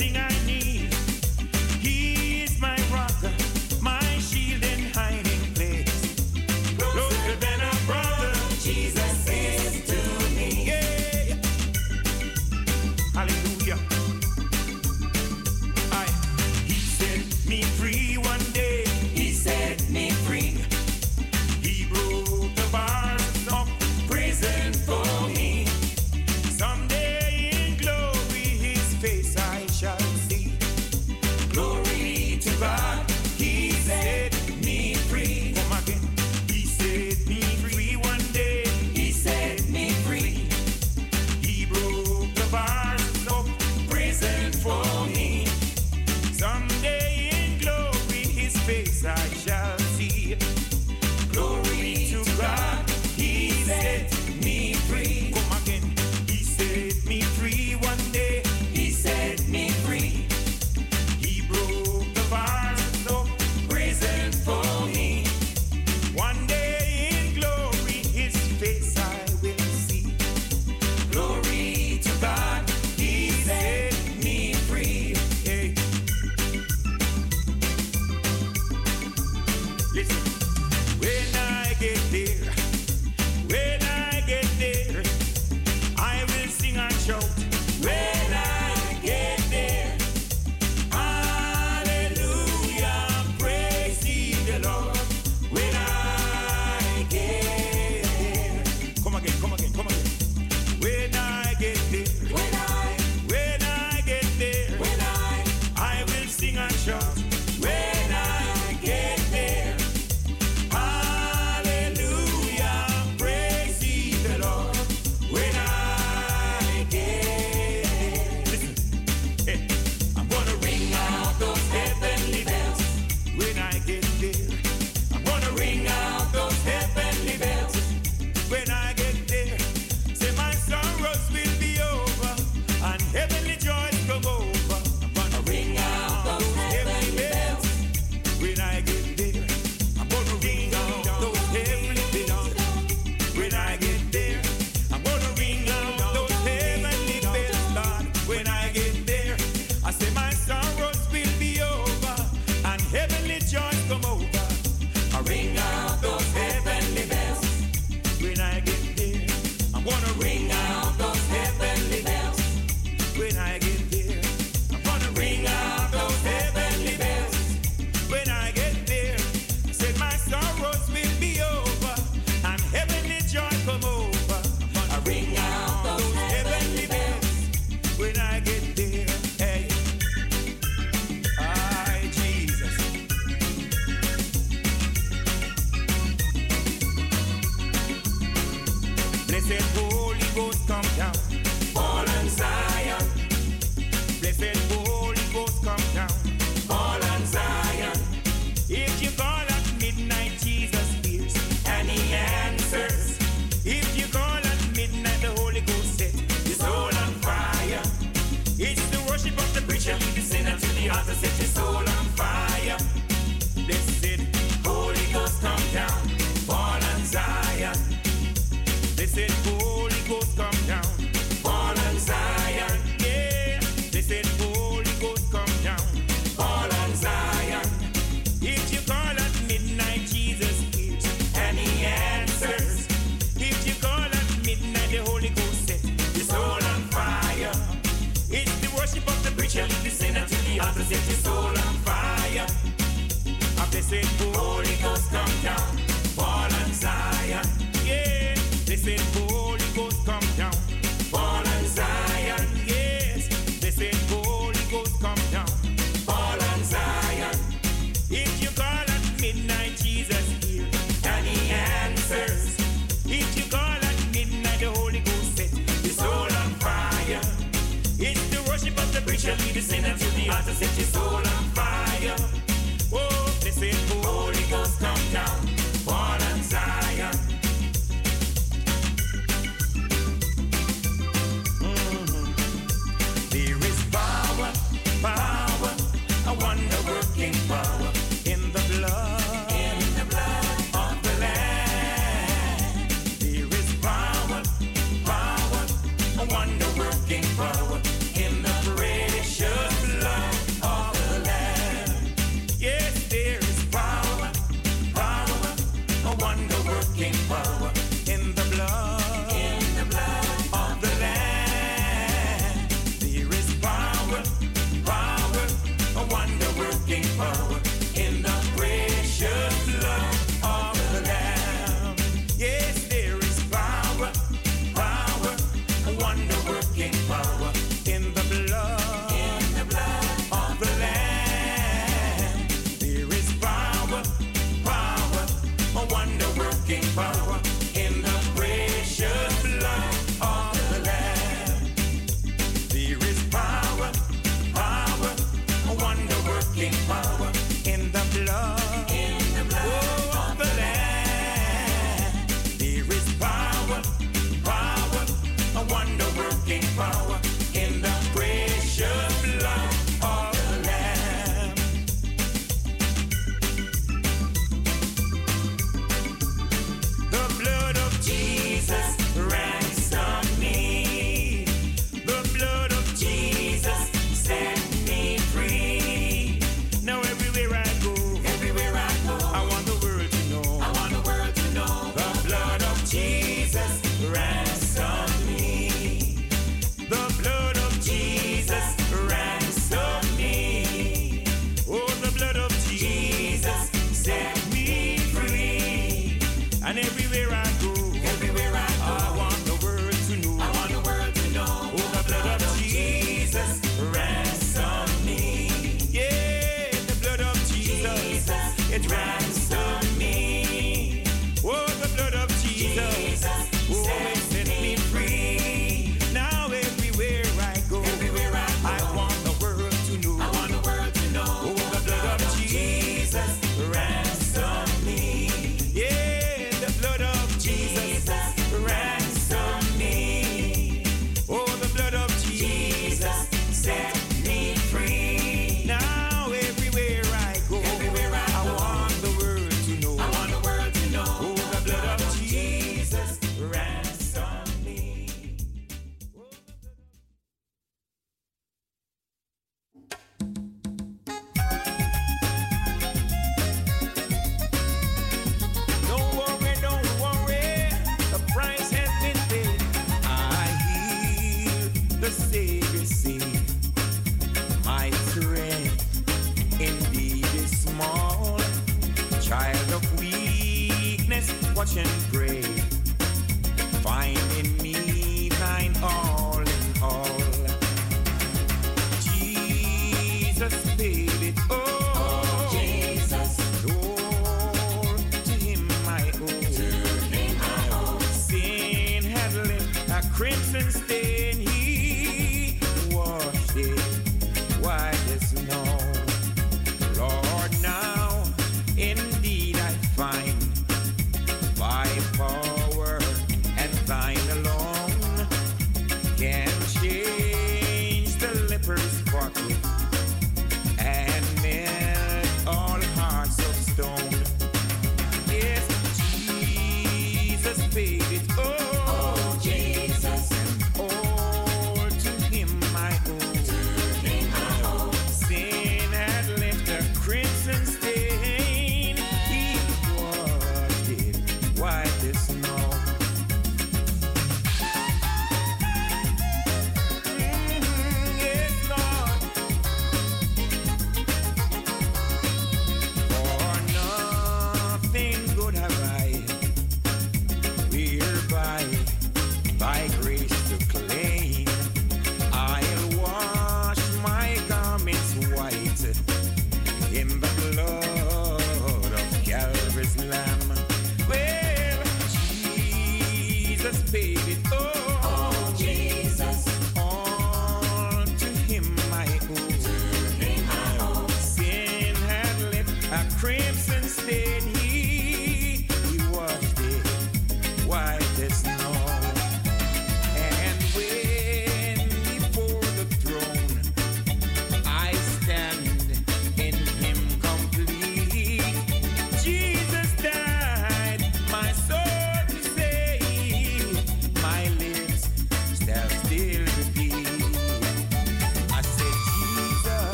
everything I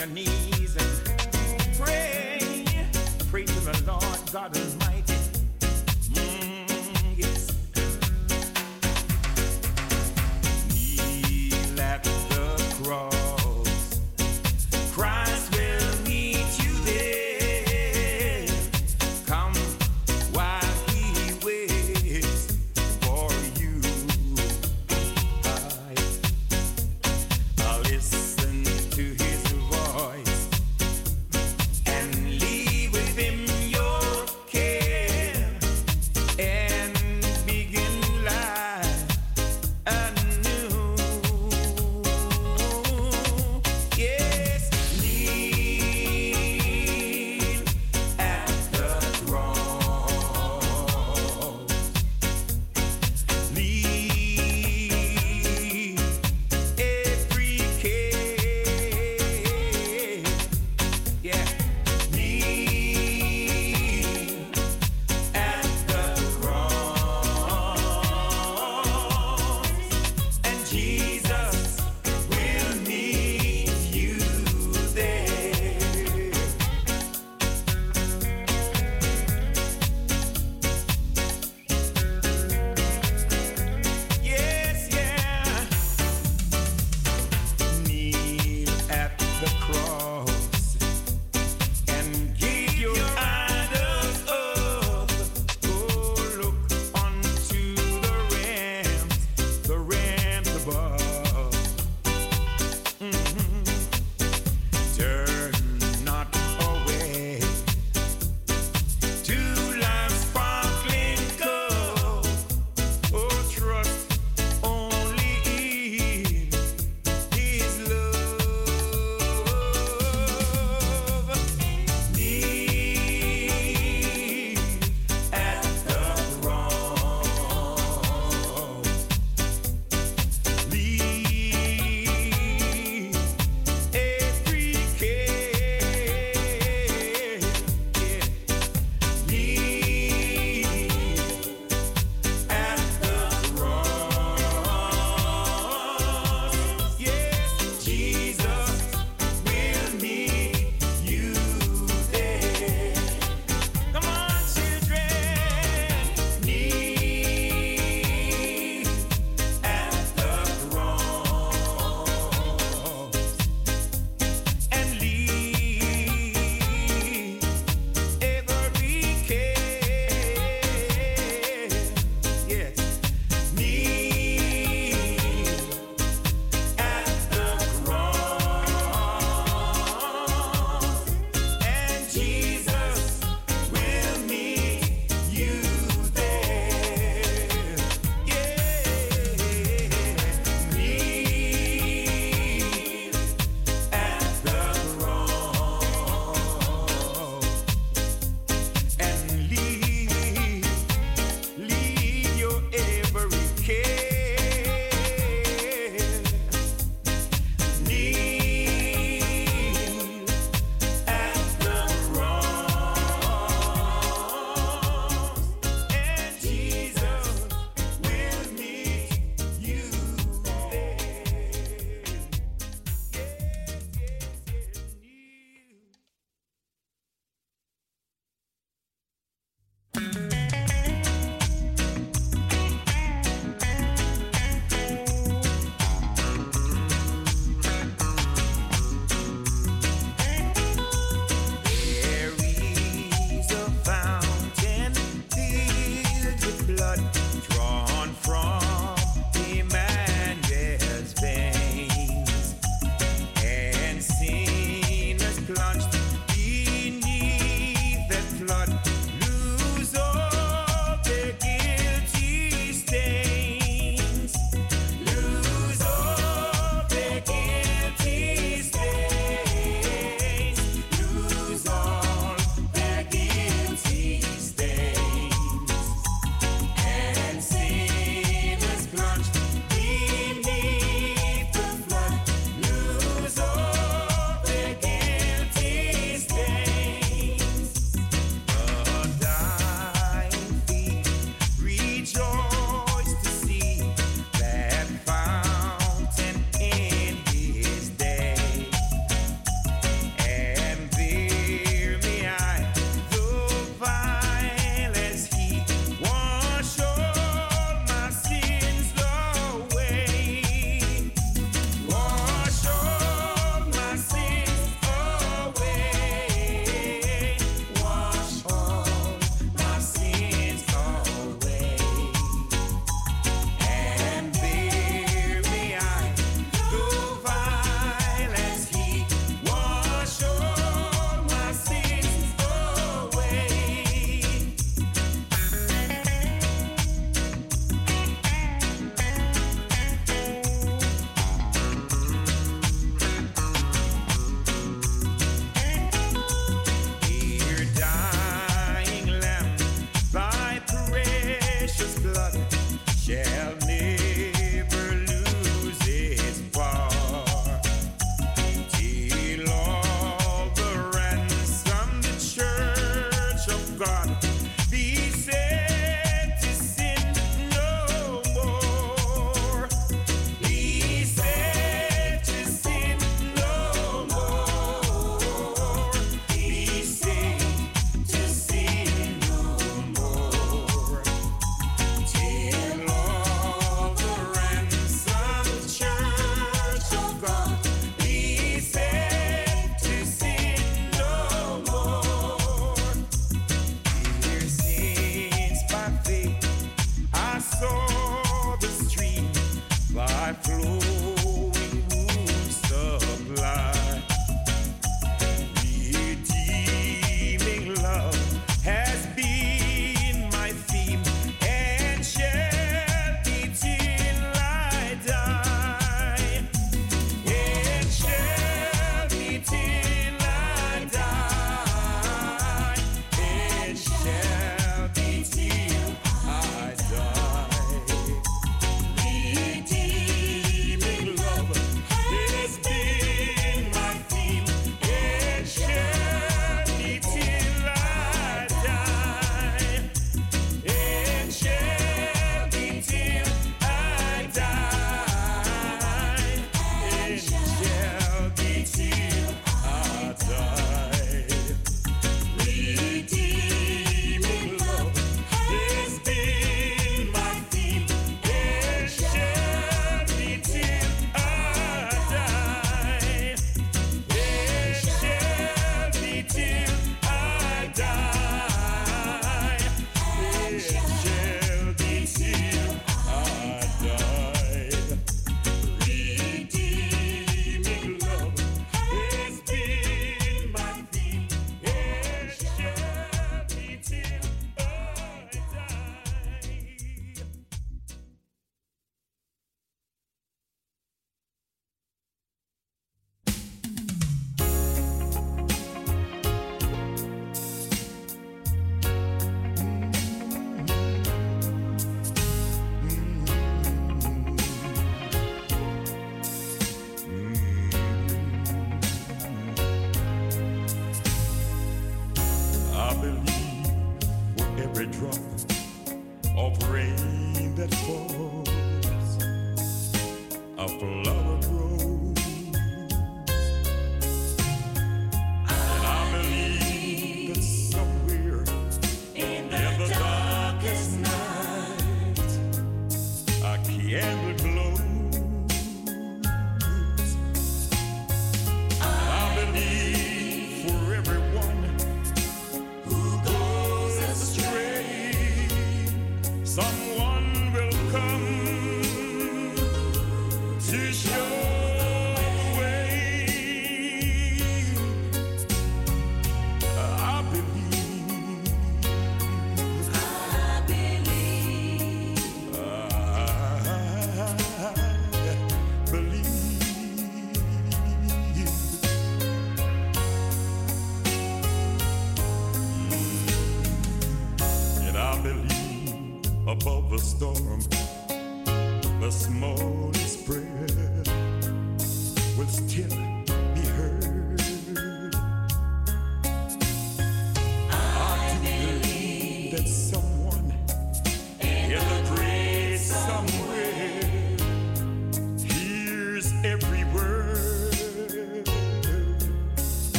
your knees and pray. Pray to the Lord God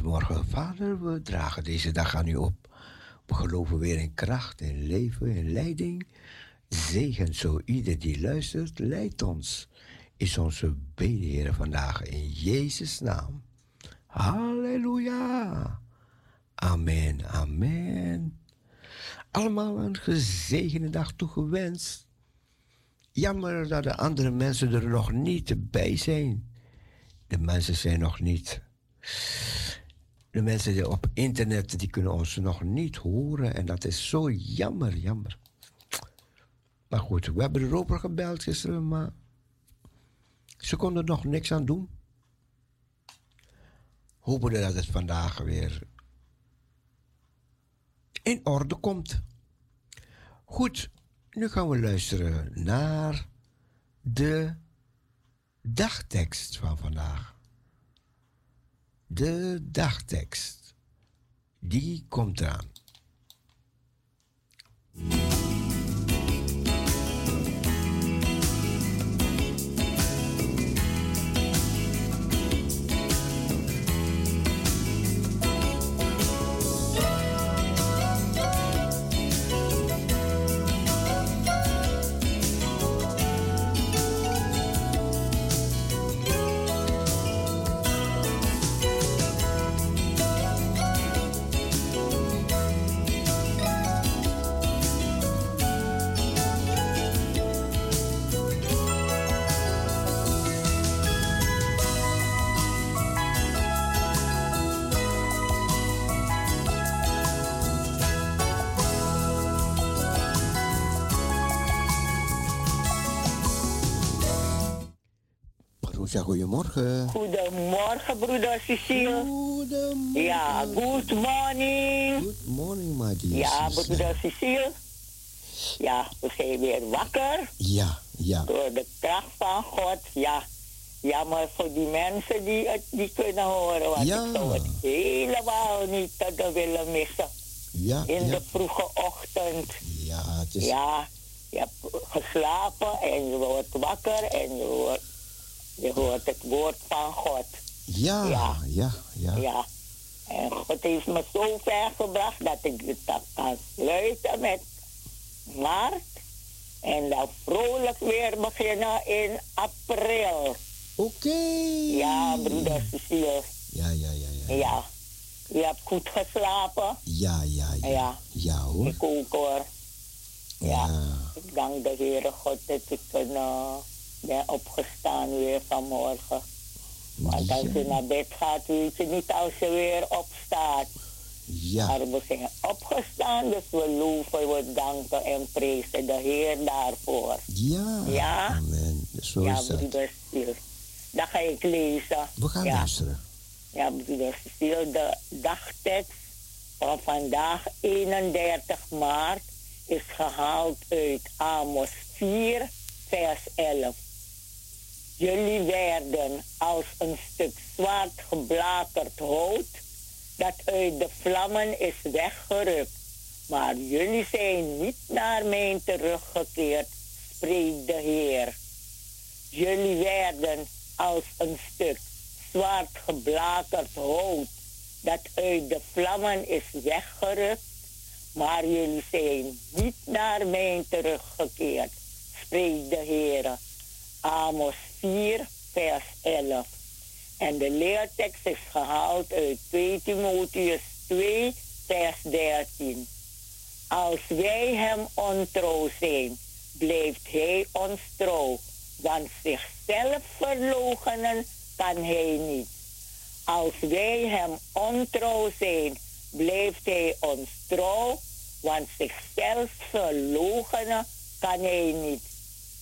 morgen. Vader, we dragen deze dag aan u op. We geloven weer in kracht, in leven, in leiding. Zegen zo ieder die luistert, leidt ons. Is onze bede, vandaag in Jezus' naam. Halleluja. Amen, amen. Allemaal een gezegende dag toegewenst. Jammer dat de andere mensen er nog niet bij zijn. De mensen zijn nog niet. De mensen die op internet die kunnen ons nog niet horen. En dat is zo jammer, jammer. Maar goed, we hebben erover gebeld gisteren, maar ze konden er nog niks aan doen. Hopen dat het vandaag weer in orde komt. Goed, nu gaan we luisteren naar de dagtekst van vandaag. De dagtekst. Die komt eraan. Goedemorgen. Goedemorgen, broeder Cecile. Goedemorgen. Ja, good morning. Good morning, my dear Ja, broeder Cecile. Ja, we zijn weer wakker Ja, ja. door de kracht van God. Ja, jammer voor die mensen die het niet kunnen horen. Want Ja. ik zou het helemaal niet te willen missen. Ja, In ja. de vroege ochtend. Ja, het is... Ja, je hebt geslapen en je wordt wakker en je hoort, je hoort het woord van God. Ja, Ja. ja, ja. Ja. En God heeft me zo ver gebracht dat ik tak kan sluiten met maart. En dan vrolijk weer beginnen in april. Oké. Ja, broeder Cecile. Ja, ja, ja, ja. Ja. Je hebt goed geslapen. Ja, ja, ja. Ja. Ja, hoor. Ik ook hoor. Ja. Ja. Ik dank de Heere God dat ik uh, ben opgestaan weer vanmorgen. Want als je naar bed gaat, weet je niet als je weer opstaat. Ja. Maar we zijn opgestaan, dus we loven, we danken en prijzen de Heer daarvoor. Ja. Ja. Amen. Zo ja, is dat. broeder Stiel. Dan ga ik lezen. We gaan ja. luisteren. Ja, broeder Stiel, de dagtekst van vandaag, 31 maart, is gehaald uit Amos 4, vers 11. Jullie werden als een stuk zwart geblakerd hout dat uit de vlammen is weggerukt. Maar jullie zijn niet naar mij teruggekeerd, spreekt de Heer. Jullie werden als een stuk zwart geblakerd hout dat uit de vlammen is weggerukt. Maar jullie zijn niet naar mij teruggekeerd, spreekt de Heer. Amos 4, vers 11. En de leertekst is gehaald uit 2 Timotheus 2, vers 13. Als wij hem ontrouw zijn, blijft hij ons trouw, want zichzelf verloochenen kan hij niet. Als wij hem ontrouw zijn, blijft hij ons trouw, want zichzelf verloochenen kan hij niet.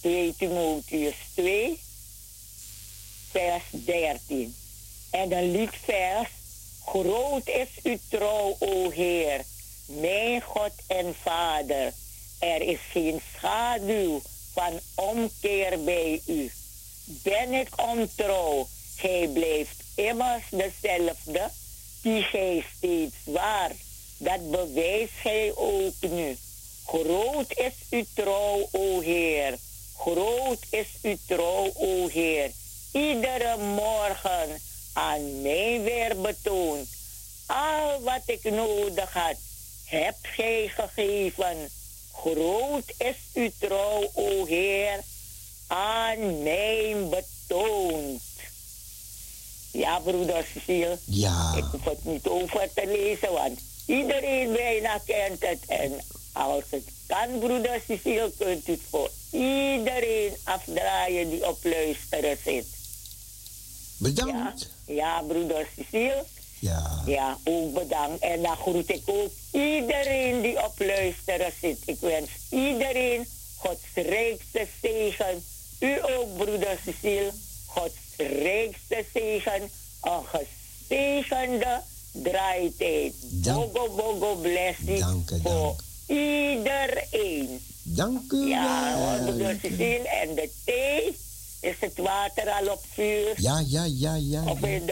2 Timotheus 2, vers 13. En een liedvers. Groot is uw trouw, o Heer, mijn God en Vader. groet ik ook iedereen die op luisteren zit. Ik wens iedereen Gods rijkste zegen. U ook, broeder Cecile, Gods rijkste zegen. Een gezegende draaitijd. Bogo, bogo, blessing dank, dank. voor iedereen. Dank u wel. Ja, hoor, broeder Cecile. En de thee, is het water al op vuur? Ja, ja, ja, ja. Of ja. in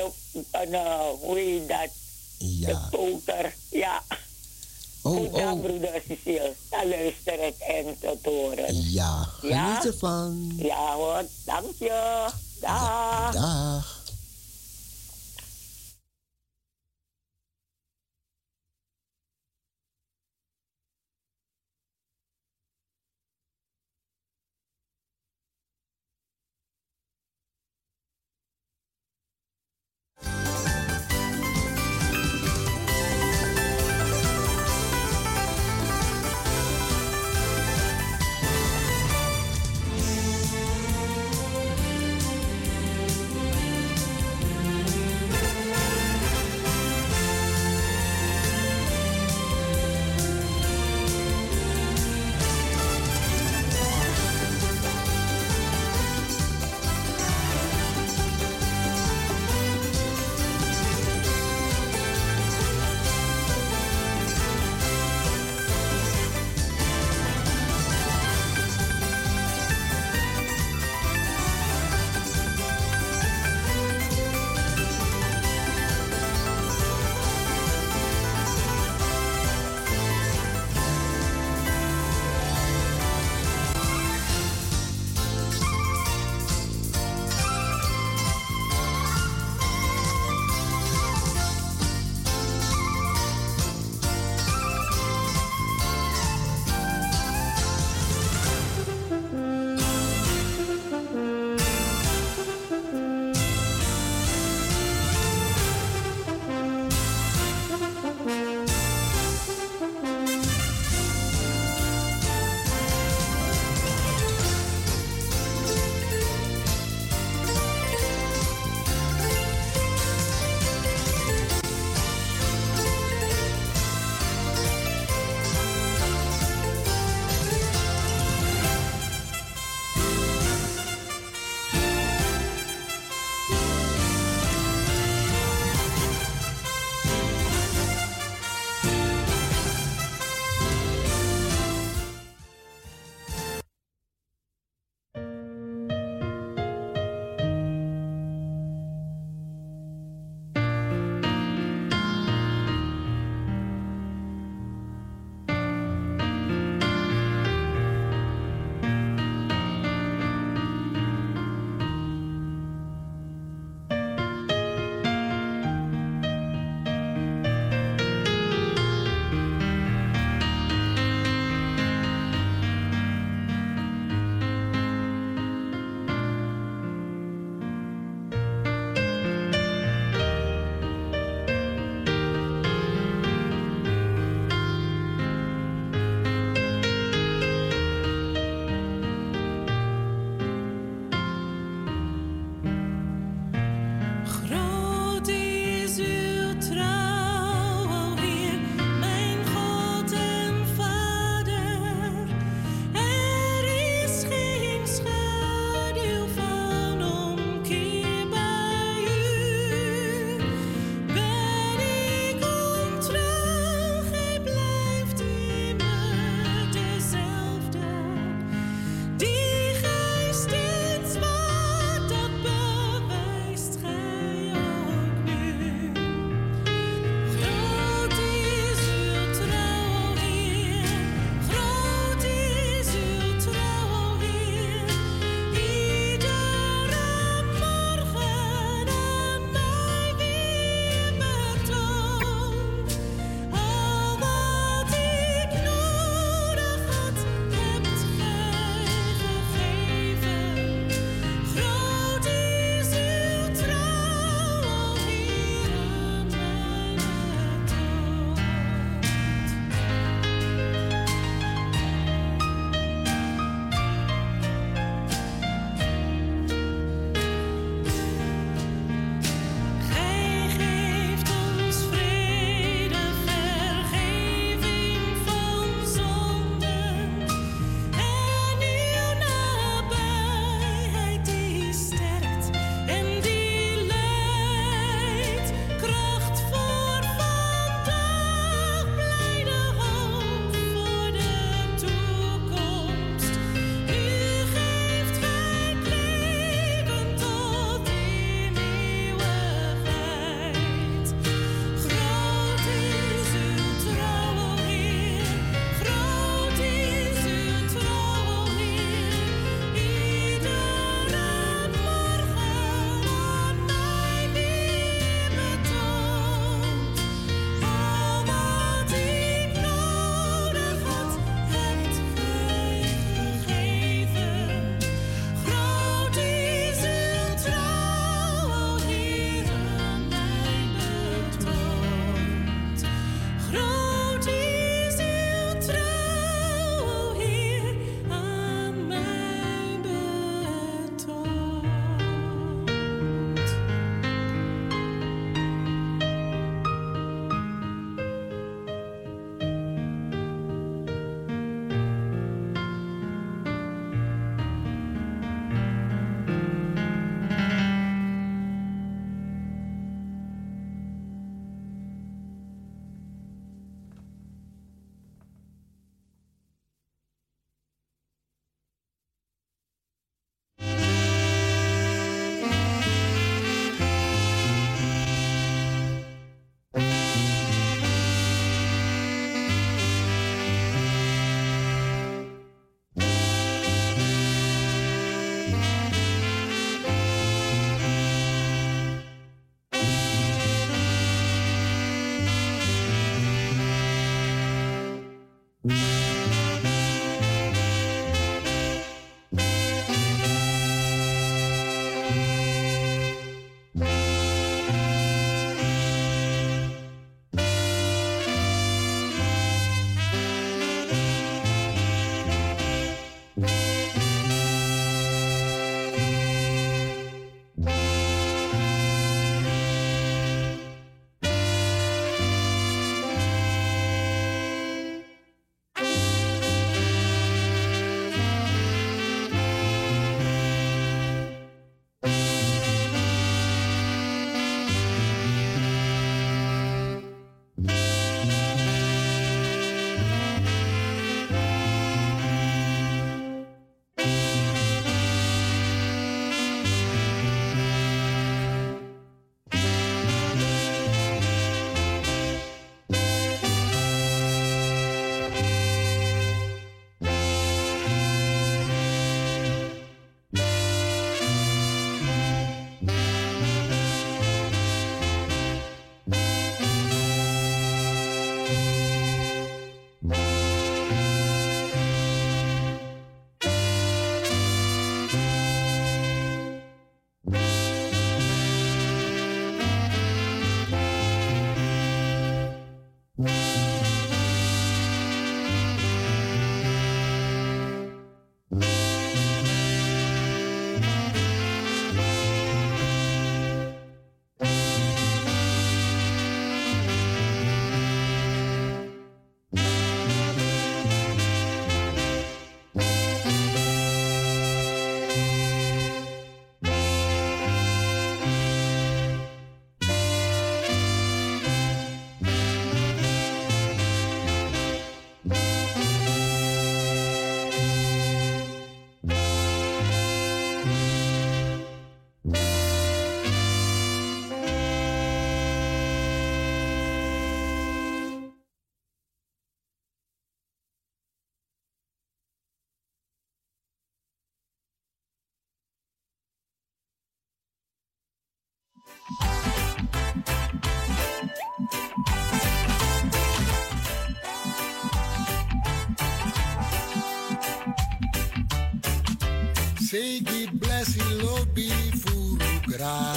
Всеки blessing Lord be furugrai.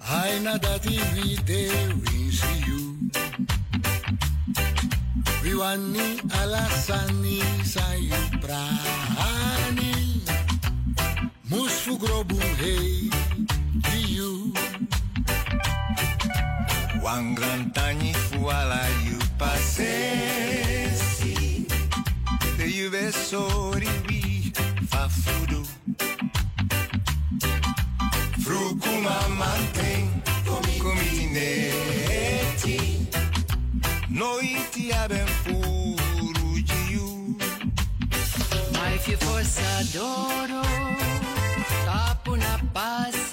Aina dati vide winsiu. Viwani alasani sayu prani. Musfu grobu hei viu. Wangrantanyi fuala you passes. Livesori wi fafudo Frucuma mantém cominete Noite aben puro diu Mai fi força doro Tapo na paz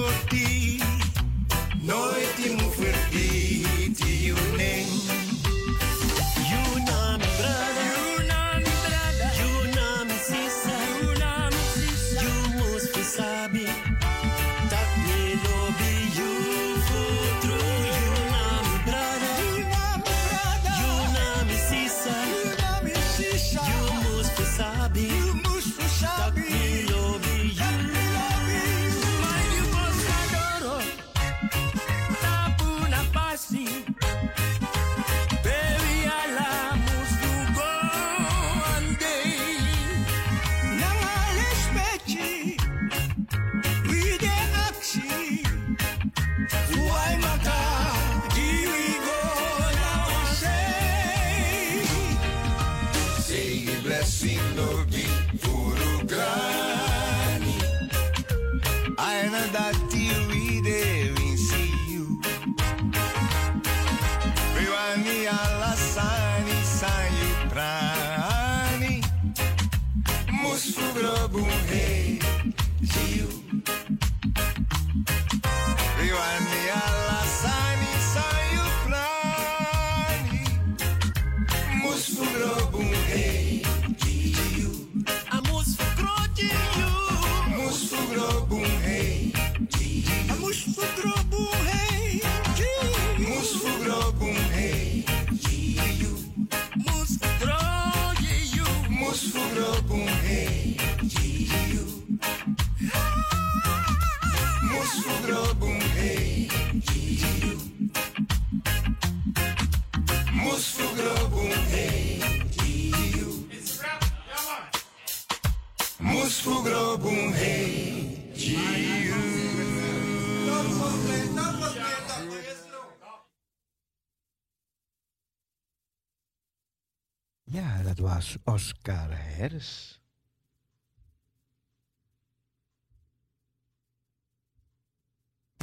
dat was Oscar Hers.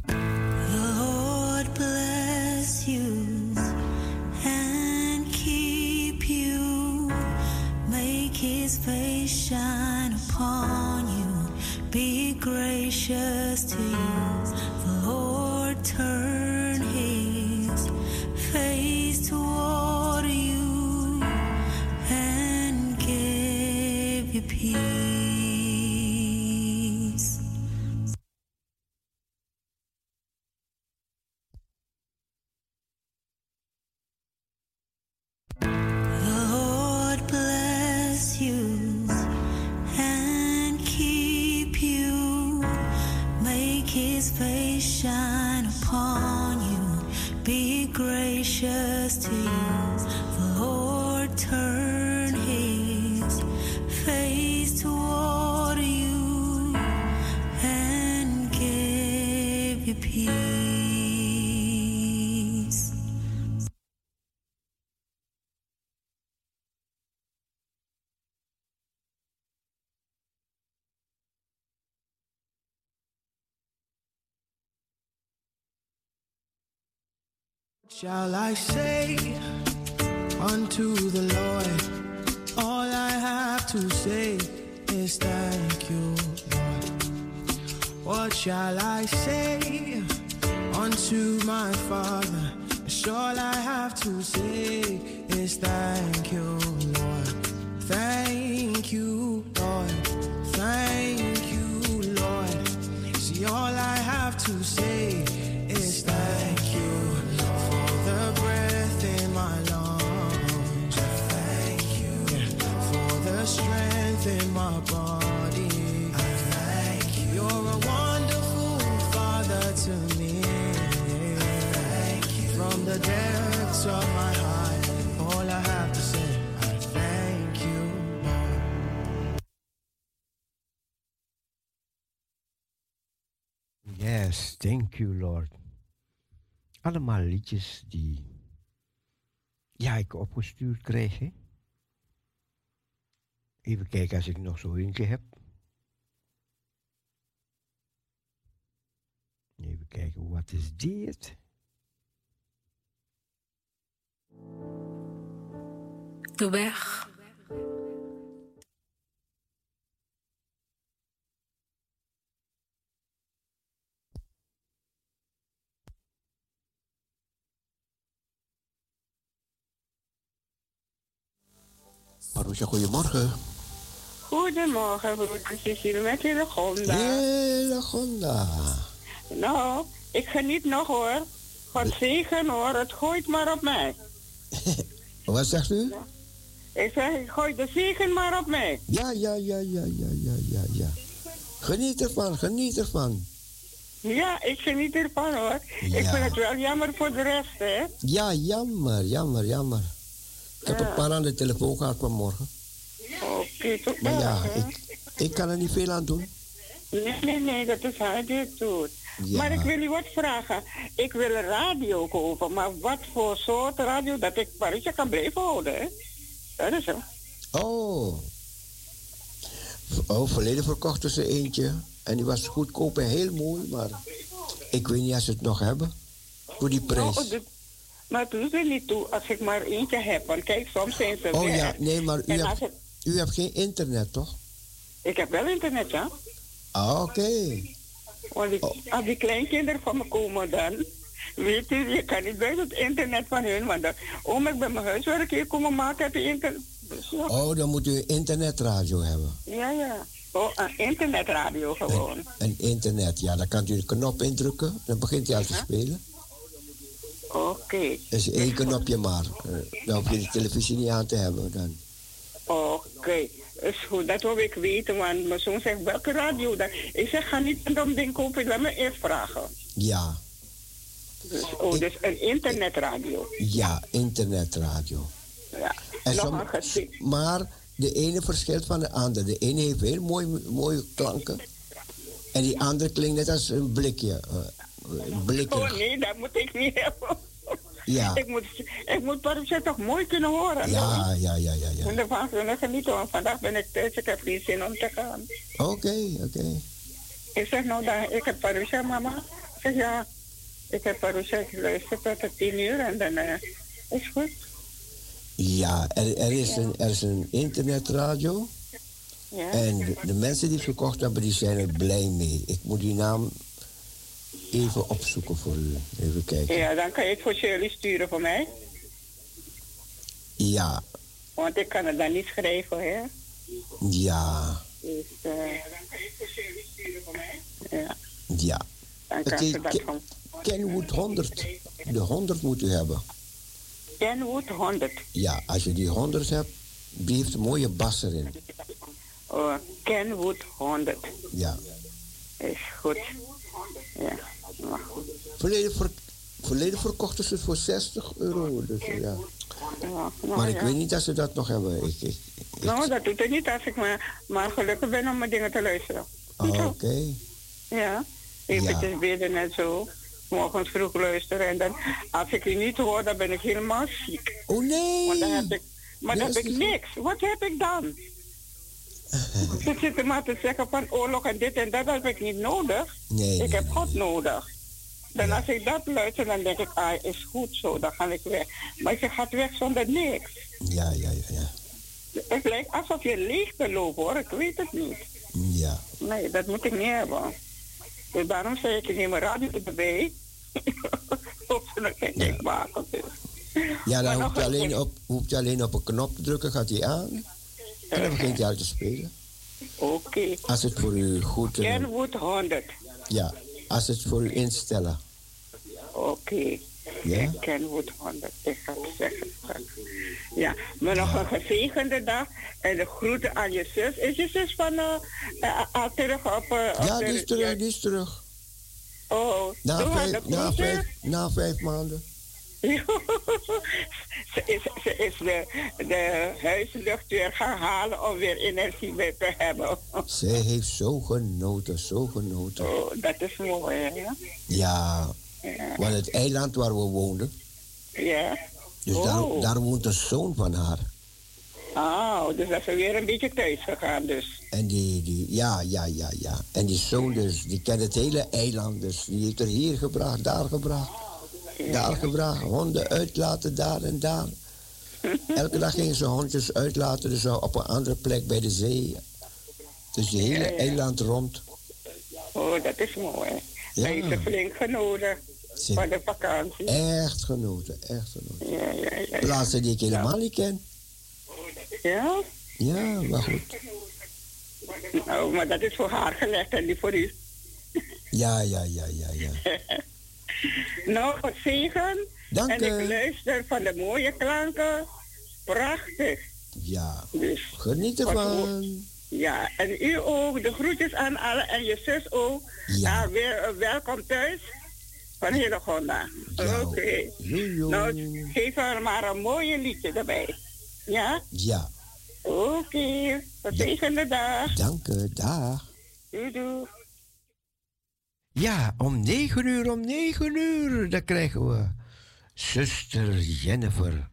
The Lord bless you and keep you. Make his face shine upon you. Be gracious to you. The Lord turn peace. The Lord bless you and keep you. Make his face shine upon you. Be gracious to you. The Lord turn Shall I say unto the Lord, all I have to say is thank you, Lord. What shall I say unto my Father? All I have to say is thank you, Lord. Thank you, Lord. Thank you, Lord. See, all I have to say my body. Thank you. You're a wonderful Father to me. Thank you from the depths of my heart. All I have to say, I thank you. Yes, thank you, Lord. Allemaal liedjes die ja, ik opgestuurd kreeg. Even kijken als ik nog zo eentje heb. Even kijken, wat is dit? De weg. Marusha, goedemorgen. Goedemorgen, broeder Cecile met Hillegonda. Hele Gonda. Nou, ik geniet nog hoor. Van zegen hoor, het gooit maar op mij. Wat zegt u? Ik zeg, ik gooi de zegen maar op mij. Ja, ja, ja, ja, ja, ja, ja, ja. Geniet ervan, geniet ervan. Ja, ik geniet ervan hoor. Ik vind het wel jammer voor de rest, hè. Ja, jammer, jammer, jammer. Ik heb een paar aan de telefoon gehad vanmorgen. Oké, toch Maar ja, ik, ik kan er niet veel aan doen. Nee, nee, nee, dat is die het doet. Ja. Maar ik wil u wat vragen. Ik wil een radio kopen, maar wat voor soort radio dat ik Parijsje kan blijven houden, hè? Dat is zo. Oh. Oh, verleden verkochten ze eentje. En die was goedkoop en heel mooi, maar ik weet niet of ze het nog hebben. Voor die prijs. Nou, dit- maar het doet er niet toe als ik maar eentje heb. Want kijk, soms zijn ze Oh weg. ja, nee, maar u En als hebt, het- u hebt geen internet, toch? ik heb wel internet, ja. Ah, oké. Want ik, als die kleinkinderen van me komen dan... Weet u, je kan niet bij het internet van hun. Want dan, om ik bij mijn huiswerk hier komen maken, heb je internet. Dus ja. Oh, dan moet u een internetradio hebben. ja, ja. Oh, een internetradio gewoon. Een internet, ja, dan kan u de knop indrukken. Dan begint hij al te spelen. Oké. Dat is één knopje maar. Eh, Dan hoef je de televisie niet aan te hebben. Dan. Oké, is goed. Dat wil ik weten, want mijn zoon zegt welke radio dan. Ik zeg, ga niet een dom ding kopen, laat me eerst vragen. Ja, Dus, oh, dus een internetradio. ja, internetradio. Ja. En Nog som- maar de ene verschilt van de andere. De ene heeft heel mooi, mooie klanken. En die andere klinkt net als een blikje. eh, een blikje. Oh nee, dat moet ik niet hebben. Ja. Ik moet, ik moet toch mooi kunnen horen. Ja, ja, ja, ja, ja. En ervan kunnen genieten, want vandaag ben ik thuis, ik heb geen zin om te gaan. Oké, oké. Ik zeg nou, dan, ik heb Parusha, mama. Ik zeg ja, ik heb Parusha, ik luister tot de tien uur en dan eh, is goed. Ja, er, er, is een, er is een internetradio. Ja. En de, de mensen die het gekocht hebben, die zijn er blij mee. Ik moet die naam even opzoeken voor u. Even kijken. Ja, dan kan je het voor Shirley sturen voor mij. Ja, Want ik kan het dan niet schrijven, hè. ja, Dus, eh ja, ja. dan Oké, kan ze dat van Kenwood 100. De 100 moet u hebben. Kenwood 100. Ja, als je die 100 hebt, die heeft een mooie bas erin. Oh, Kenwood 100. Ja. Is goed. Ja, maar goed. Verleden, ver, verleden verkochten ze het voor 60 euro. Dus, ja. Ja, nou, Maar ik ja. weet niet of ze dat nog hebben. Ik, ik, Nou, dat doet het niet als ik maar, maar gelukkig ben om mijn dingen te luisteren. oh, Oké. Ja, eventjes bidden en zo. Morgens vroeg luisteren en dan, als ik u niet hoor, dan ben ik helemaal ziek. Oh nee! Want dan heb ik, maar dan heb ik niks. Wat heb ik dan? Ze zitten maar te zeggen van oorlog en dit en dat, dat heb ik niet nodig. Nee, ik heb nee, God nodig. Dan als ik dat luister, dan denk ik, ah, is goed zo, dan ga ik weg. Maar je gaat weg zonder niks. Ja, ja, ja, ja. Het lijkt alsof je leeg te lopen hoor, ik weet het niet. Ja. Nee, dat moet ik niet hebben. Dus daarom zei ik, ik neem een radio erbij. of ze nog geen ja. water is. Ja, dan hoef je, alleen een- op, hoef je alleen op een knop te drukken, gaat hij aan. En dan begint hij uit te spelen. Oké. Als het voor u goed... eh, Kenwood 100. ja, als het voor u instellen. Oké. Ja? Kenwood 100. Ik ga het zeggen. Ja, maar nog een gezegende dag. En de groeten aan je zus. Is je zus van eh, al terug op... op Ja, die is terug, die is terug. Oh, Na vijf, na, vijf, na vijf maanden. ze is, ze is de, de huislucht weer gaan halen om weer energie weer te hebben. Zij heeft zo genoten, zo genoten. Oh, dat is mooi, hè? Ja, Ja. want het eiland waar we woonden, Ja. dus Oh. daar, daar woont een zoon van haar. Oh, dus dat is weer een beetje thuis gegaan, dus. En die, die, ja, ja, ja, ja. En die zoon dus, die kent het hele eiland, dus die heeft er hier gebracht, daar gebracht. Daar gebracht, honden uitlaten, daar en daar. Elke dag gingen ze hondjes uitlaten, dus op een andere plek bij de zee. Dus die hele Ja, ja. eiland rond. Oh, dat is mooi. Ja. Hij heeft flink genoten van de vakantie. Echt genoten, echt genoten. Ja. ja. Plaatsen die ik helemaal niet ken. Ja? Ja, maar goed. Nou, maar dat is voor haar gelegd en niet voor u. Ja, ja, ja, ja, ja. Nou, wat zegen. Dank en ik luister van de mooie klanken. Prachtig. Ja, Dus, geniet ervan. ja, en u ook. De groetjes aan alle en je zus ook. Ja. Ah, weer eh, welkom thuis van Hillegonda. Ja, Oké. Nou, geef haar maar een mooie liedje erbij. Ja? Ja, Oké. Gezegende dag. dank u, dag. Doei doei. Ja, om negen uur, om negen uur, dan krijgen we zuster Jennifer.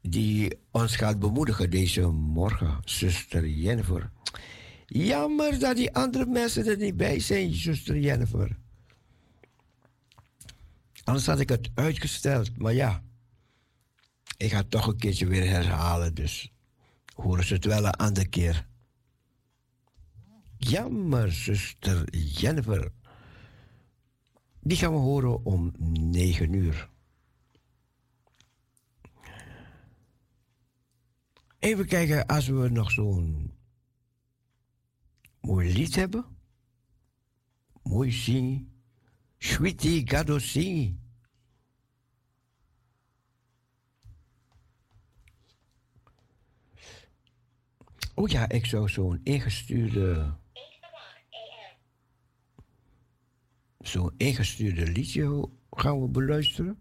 Die ons gaat bemoedigen deze morgen, zuster Jennifer. Jammer dat die andere mensen er niet bij zijn, zuster Jennifer. Anders had ik het uitgesteld, maar ja. Ik ga het toch een keertje weer herhalen, dus horen ze het wel een andere keer. Jammer, zuster Jennifer. Die gaan we horen om 9 uur. Even kijken als we nog zo'n mooi lied hebben. Mooi zingen. Sweetie, gado. Oh ja, ik zou zo'n ingestuurde. Zo'n ingestuurde liedje gaan we beluisteren.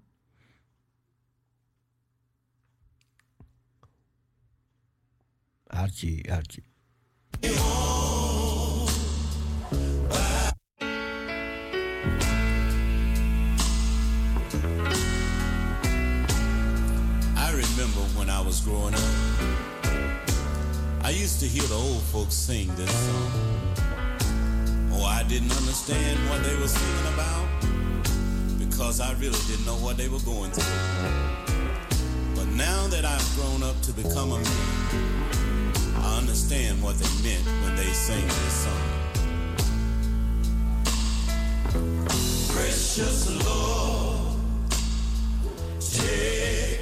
Hartje, hartje. I remember when I was growing up, I used to hear the old folks sing this song. Oh, I didn't understand what they were singing about because I really didn't know what they were going through. But now that I've grown up to become a man, I understand what they meant when they sang this song. Precious Lord, take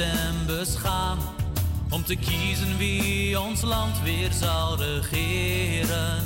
en gaan om te kiezen wie ons land weer zal regeren.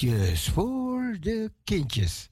Liedjes voor de kindjes.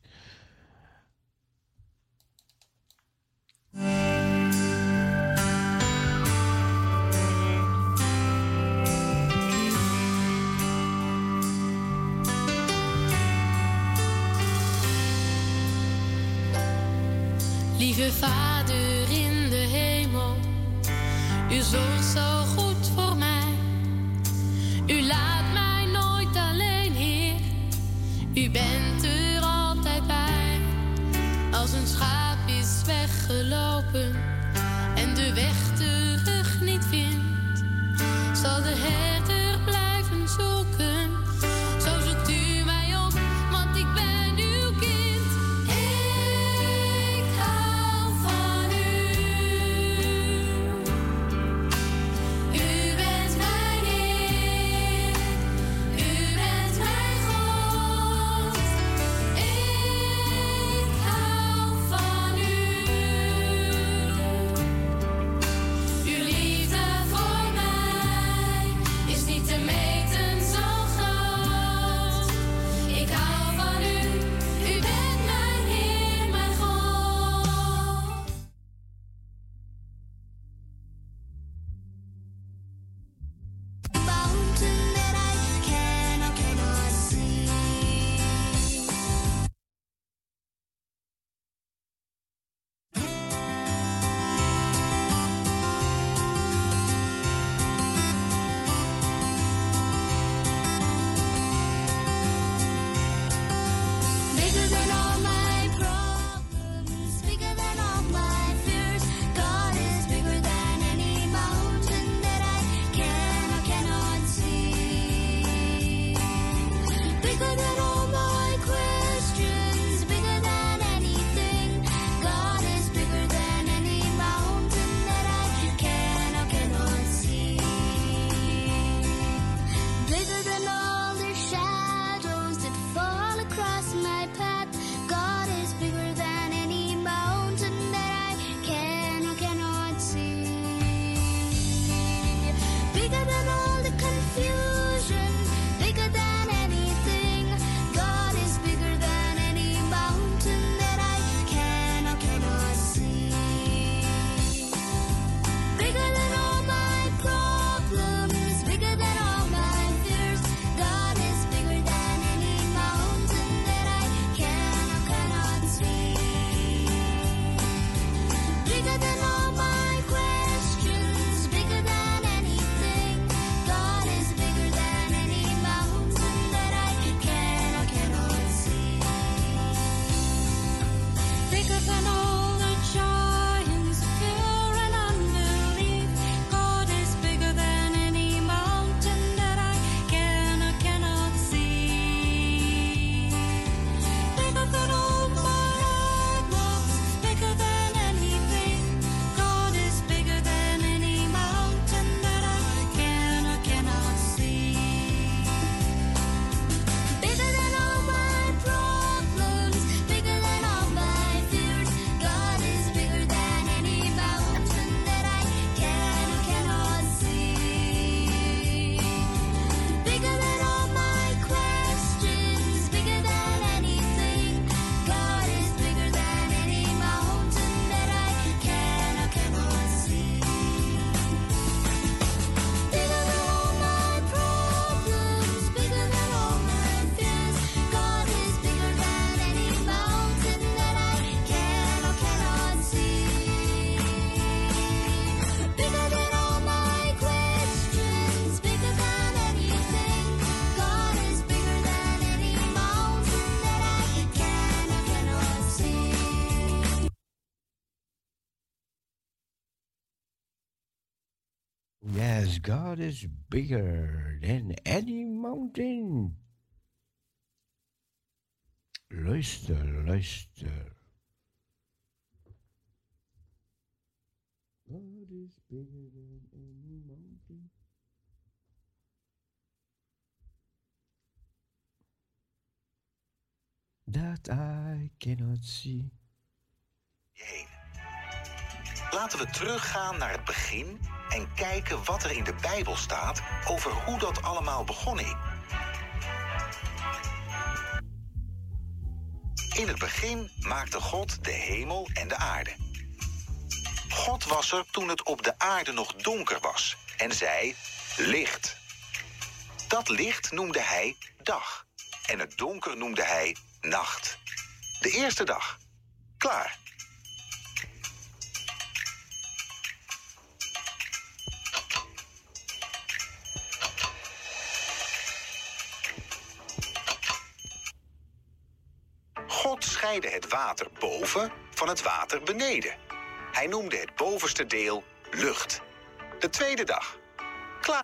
Bigger than any mountain. Luister, luister. God is bigger than any mountain. That I cannot see. Laten we teruggaan naar het begin en kijken wat er in de Bijbel staat over hoe dat allemaal begonnen is. In het begin maakte God de hemel en de aarde. God was er toen het op de aarde nog donker was en zei licht. Dat licht noemde hij dag en het donker noemde hij nacht. De eerste dag. Klaar. God scheidde het water boven van het water beneden. Hij noemde het bovenste deel lucht. De tweede dag. Klaar.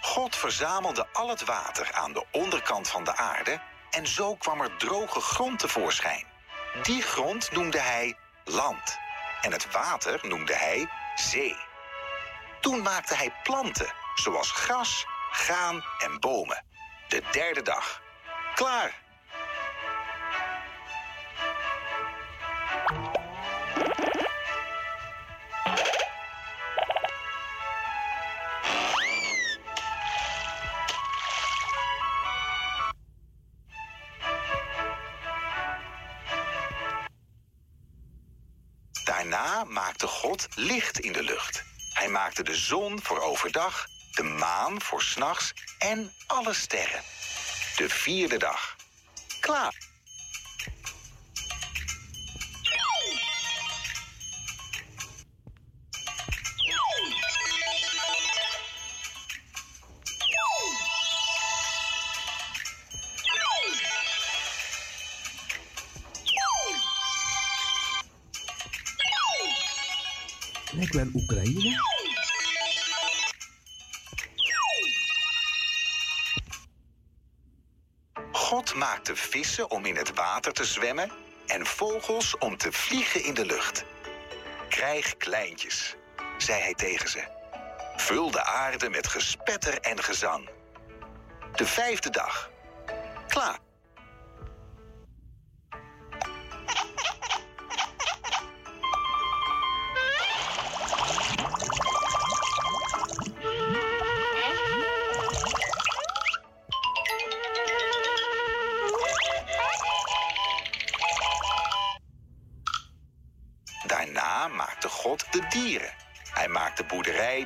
God verzamelde al het water aan de onderkant van de aarde en zo kwam er droge grond tevoorschijn. Die grond noemde hij land en het water noemde hij zee. Toen maakte hij planten, zoals gras, graan en bomen. De derde dag. Klaar. Maakte God licht in de lucht. Hij maakte de zon voor overdag, de maan voor s'nachts en alle sterren. De vierde dag. Klaar. Maakte vissen om in het water te zwemmen en vogels om te vliegen in de lucht. Krijg kleintjes, zei hij tegen ze. Vul de aarde met gespetter en gezang. De vijfde dag. Klaar.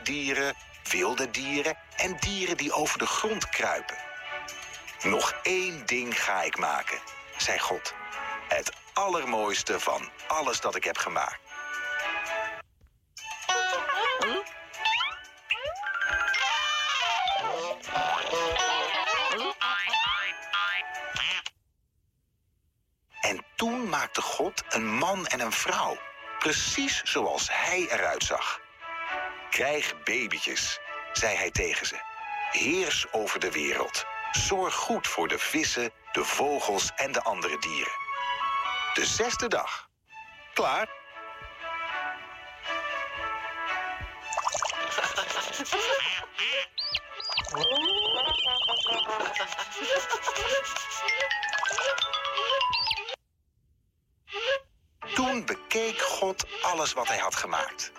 Boerderijdieren, wilde dieren en dieren die over de grond kruipen. Nog één ding ga ik maken, zei God. Het allermooiste van alles dat ik heb gemaakt. En toen maakte God een man en een vrouw, precies zoals hij eruit zag. Krijg babytjes, zei hij tegen ze. Heers over de wereld. Zorg goed voor de vissen, de vogels en de andere dieren. De zesde dag. Klaar? Toen bekeek God alles wat hij had gemaakt.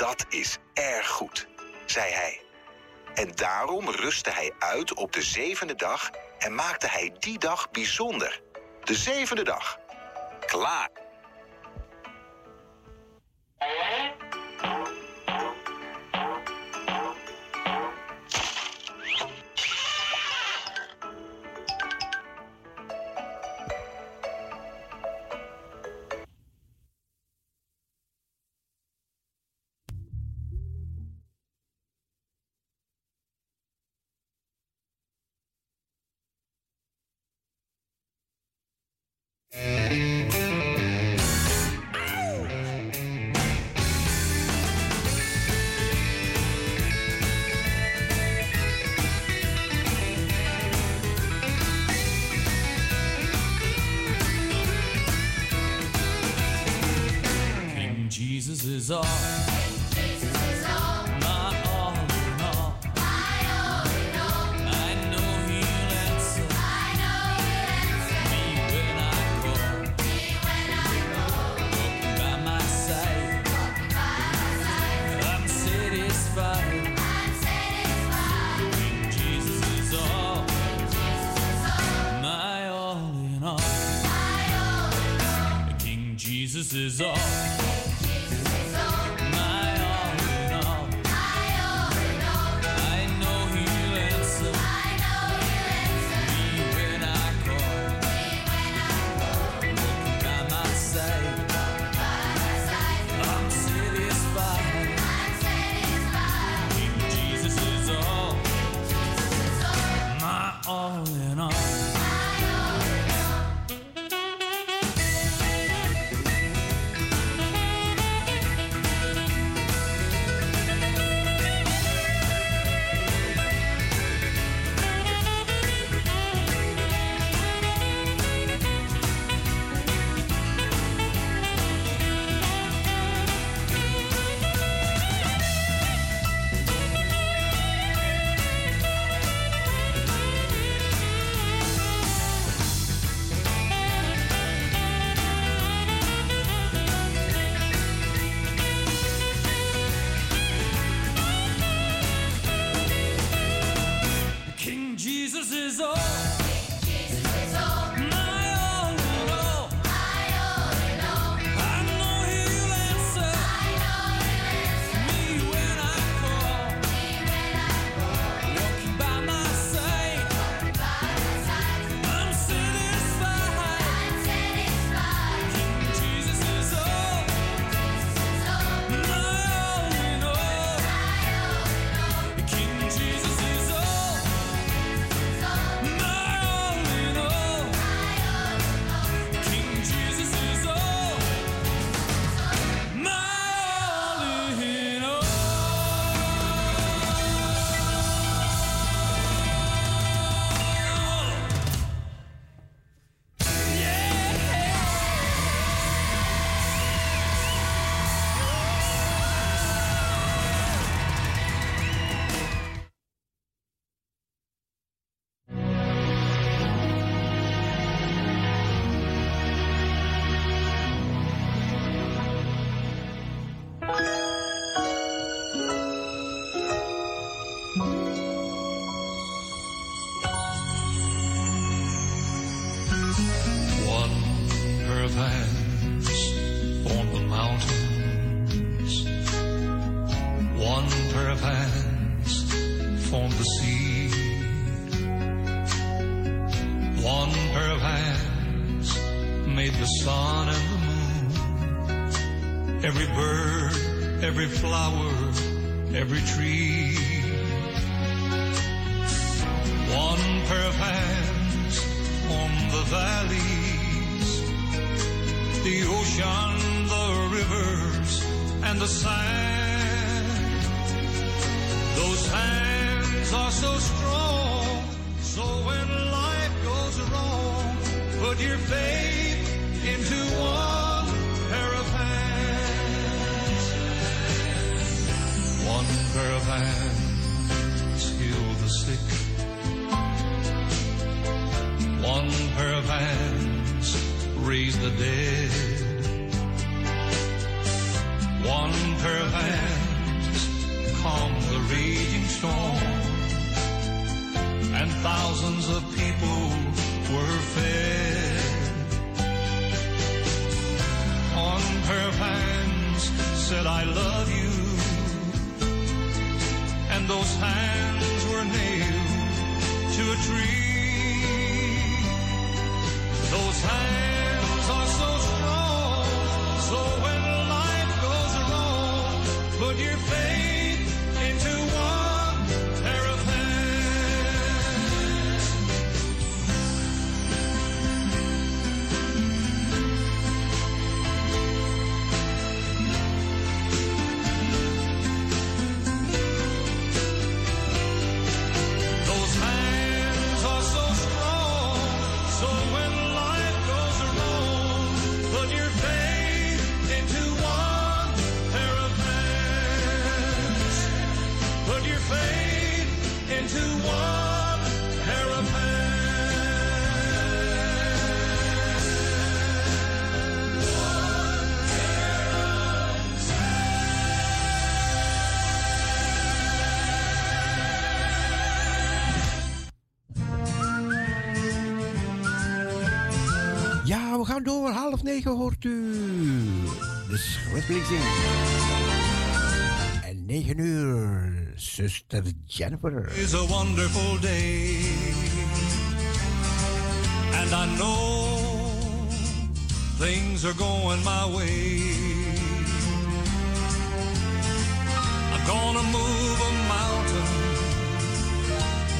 Dat is erg goed, zei hij. En daarom rustte hij uit op de zevende dag en maakte hij die dag bijzonder. De zevende dag. Klaar. Half negen hoort u de schriftlezing. En negen uur, zuster Jennifer. is a wonderful day. And I know things are going my way. I'm gonna move a mountain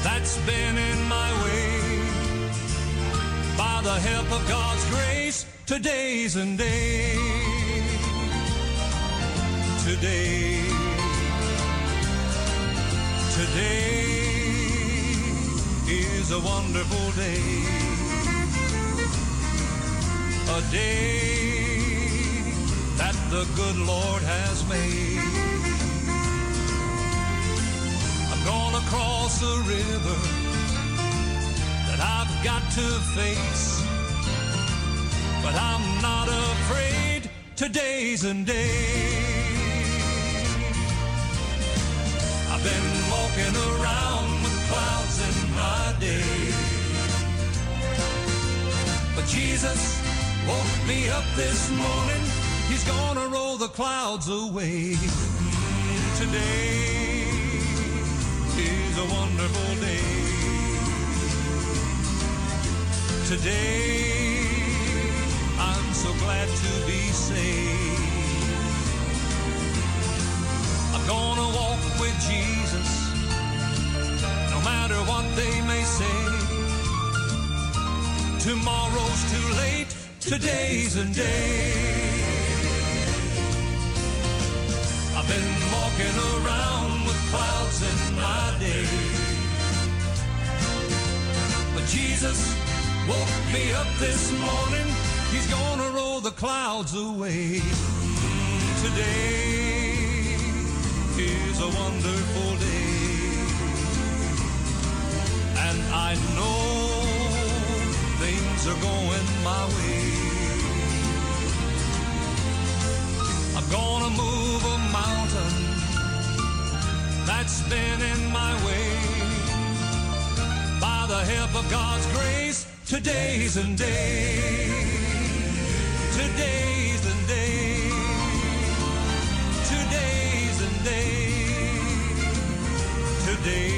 that's been in my way. By the help of God's grace, today's and day. Today. Today is a wonderful day. A day that the good Lord has made. I'm gonna cross a river that I've got to face. Afraid. Today's a day. I've been walking around with clouds in my day. But Jesus woke me up this morning. He's gonna roll the clouds away. Today is a wonderful day. Today saved. I'm gonna walk with Jesus, no matter what they may say. Tomorrow's too late, today's a day. I've been walking around with clouds in my day. But Jesus woke me up this morning, He's gonna the clouds away. Today is a wonderful day. And I know things are going my way. I'm gonna move a mountain that's been in my way. By the help of God's grace, today's and day. Today's and day. Today's and day. Today's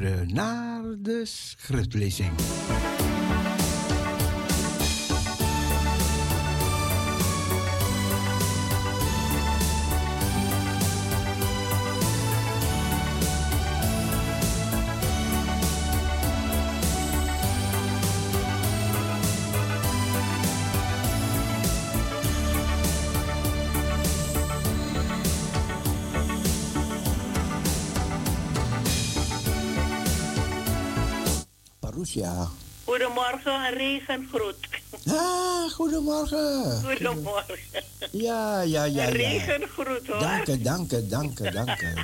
naar de schriftlezing. Ja. Goedemorgen, een regengroet. Ah, goedemorgen. Goedemorgen. Ja, ja, ja, Een ja. regengroet hoor. Dank je, dank je, dank je, dank je.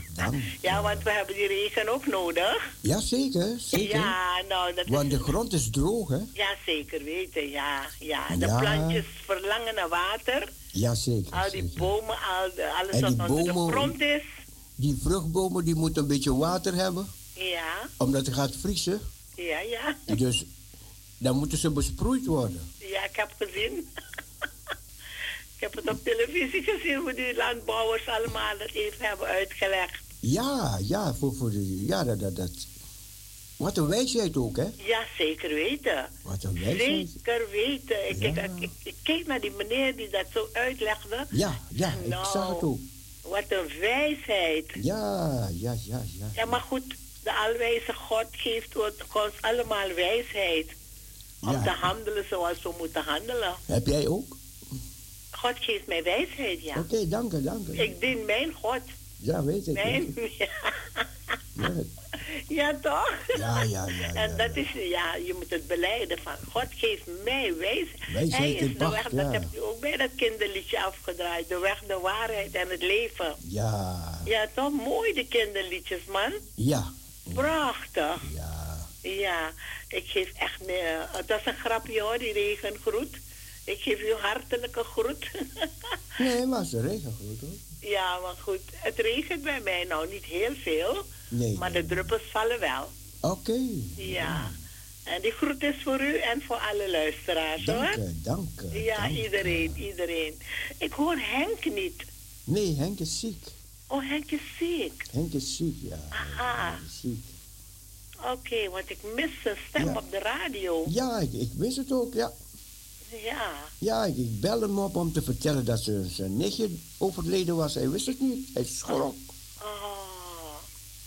Ja, want we hebben die regen ook nodig. Ja, zeker, zeker. Ja, nou, dat Want is... de grond is droog, hè? Ja, zeker weten, ja. ja. De Ja. plantjes verlangen naar water. Ja, zeker. Al die bomen, al de, alles En wat onder de grond is. Die vruchtbomen die moeten een beetje water hebben, Ja, omdat het gaat vriezen. Ja, ja. Dus dan moeten ze besproeid worden. Ja, ik heb gezien. ik heb het op televisie gezien hoe die landbouwers allemaal het even hebben uitgelegd. Ja, ja, voor, voor de, ja dat, dat, dat. Wat een wijsheid ook, hè? Ja, zeker weten. Wat een wijsheid. Zeker weten. Ik, ik, ik, ik keek naar die meneer die dat zo uitlegde. Ja, ja, ik Nou. zag het ook. Wat een wijsheid. Ja, ja, ja, ja. Ja, maar goed, de alwijze God geeft ons allemaal wijsheid. Om Ja. te handelen zoals we moeten handelen. Heb jij ook? God geeft mij wijsheid, ja. Oké, dank je, dank je. Ik dien mijn God. Ja, weet ik. Mijn, ja. ja, toch? Ja, ja, ja. En dat is, ja, je moet het beleiden van God geeft mij wijsheid. Wijsheid Hij is de pacht, weg, dat heb je ook bij dat kinderliedje afgedraaid. De weg, de waarheid en het leven. Ja, Ja, toch mooi de kinderliedjes, man. ja, Prachtig. Ja. Ja, ik geef echt meer. Het was een grapje hoor, die regengroet. Ik geef u hartelijke groet. Nee, maar ze regen goed, hoor. ja, maar goed. Het regent bij mij nou niet heel veel. Nee. Maar de druppels vallen wel. Oké. Ja. En die groet is voor u en voor alle luisteraars Dank hoor. dank je. Ja, iedereen, iedereen. Ik hoor Henk niet. Nee, Henk is ziek. Oh, Henk is ziek. Henk is ziek, ja. Aha. Ziek. Oké, want ik mis zijn stem Ja. op de radio. Ja, ik, ik wist het ook, ja. Ja. Ja, ik, ik belde hem op om te vertellen dat ze, zijn nichtje overleden was. Hij wist het niet. Hij schrok. Oh,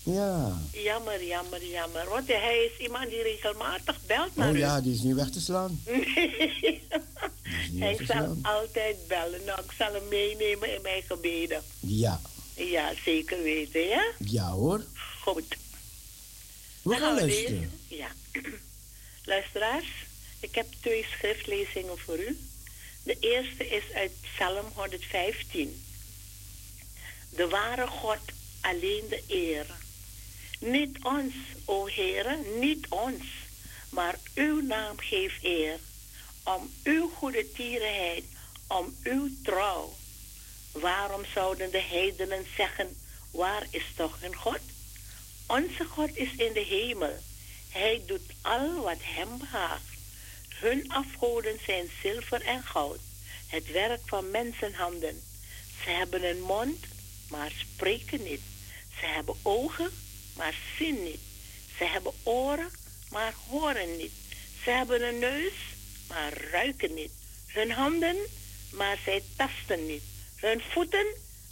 Ja. jammer, jammer, jammer. Want hij is iemand die regelmatig belt naar Oh u. ja, die is niet weg te slaan. Nee. Hij zal altijd bellen. Nou, ik zal hem meenemen in mijn gebeden. Ja. Ja, zeker weten, ja? Ja hoor. Goed. We gaan we luisteren. Ja. Luisteraars, ik heb twee schriftlezingen voor u. De eerste is uit Psalm 115. De ware God alleen de eer. Niet ons, o Heere, niet ons, maar uw naam geef eer. Om uw goede tierenheid, om uw trouw. Waarom zouden de heidenen zeggen, waar is toch hun God? Onze God is in de hemel. Hij doet al wat hem behaagt. Hun afgoden zijn zilver en goud, het werk van mensenhanden. Ze hebben een mond, maar spreken niet. Ze hebben ogen, maar zien niet. Ze hebben oren, maar horen niet. Ze hebben een neus, maar ruiken niet. Hun handen, maar zij tasten niet. Hun voeten,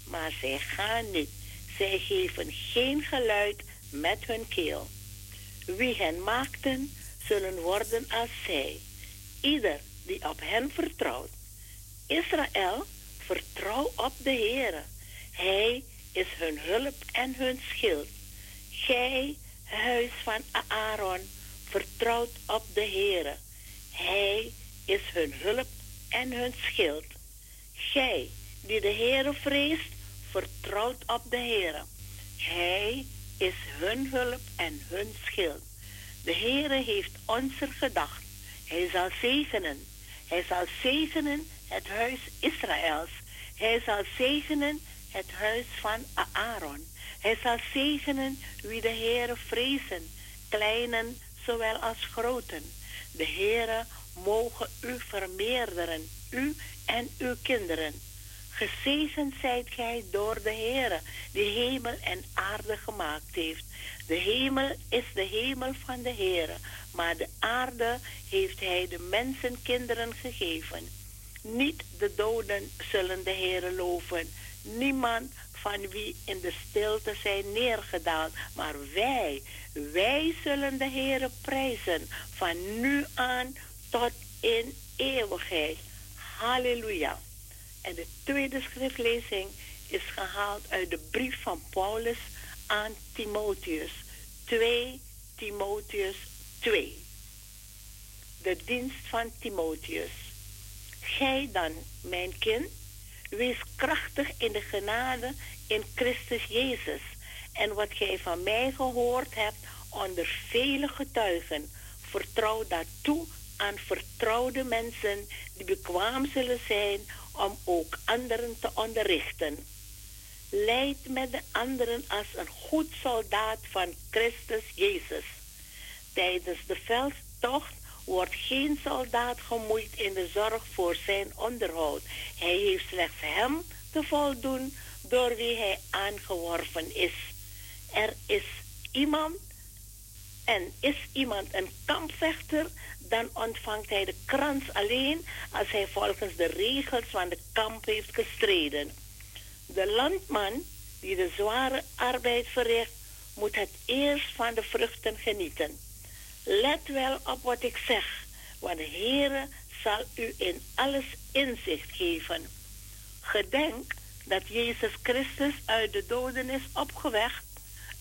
maar zij gaan niet. Zij geven geen geluid met hun keel. Wie hen maakten, zullen worden als zij. Ieder die op hen vertrouwt. Israël, vertrouw op de Heere. Hij is hun hulp en hun schild. Gij, huis van Aaron, vertrouwt op de Heere. Hij is hun hulp en hun schild. Gij, die de Heere vreest, vertrouwt op de Heere. Hij is hun hulp en hun schild. De Heere heeft ons er gedacht. Hij zal zegenen. Hij zal zegenen het huis Israëls. Hij zal zegenen het huis van Aaron. Hij zal zegenen wie de Heere vrezen, kleinen zowel als groten. De Heere mogen u vermeerderen, u en uw kinderen. Gezegend zijt gij door de Heere, die hemel en aarde gemaakt heeft. De hemel is de hemel van de Heere, maar de aarde heeft hij de mensenkinderen gegeven. Niet de doden zullen de Heere loven, niemand van wie in de stilte zijn neergedaald, maar wij, wij zullen de Heere prijzen van nu aan tot in eeuwigheid. Halleluja. En de tweede schriftlezing is gehaald uit de brief van Paulus aan Timotheus. 2 Timotheus 2. de dienst van Timotheus. Gij dan, mijn kind, wees krachtig in de genade in Christus Jezus. En wat gij van mij gehoord hebt onder vele getuigen, vertrouw dat toe aan vertrouwde mensen die bekwaam zullen zijn om ook anderen te onderrichten. Leid met de anderen als een goed soldaat van Christus Jezus. Tijdens de veldtocht wordt geen soldaat gemoeid in de zorg voor zijn onderhoud. Hij heeft slechts hem te voldoen door wie hij aangeworven is. Er is iemand en is iemand een kampvechter, dan ontvangt hij de krans alleen als hij volgens de regels van de kamp heeft gestreden. De landman die de zware arbeid verricht, moet het eerst van de vruchten genieten. Let wel op wat ik zeg, want de Heere zal u in alles inzicht geven. Gedenk dat Jezus Christus uit de doden is opgewekt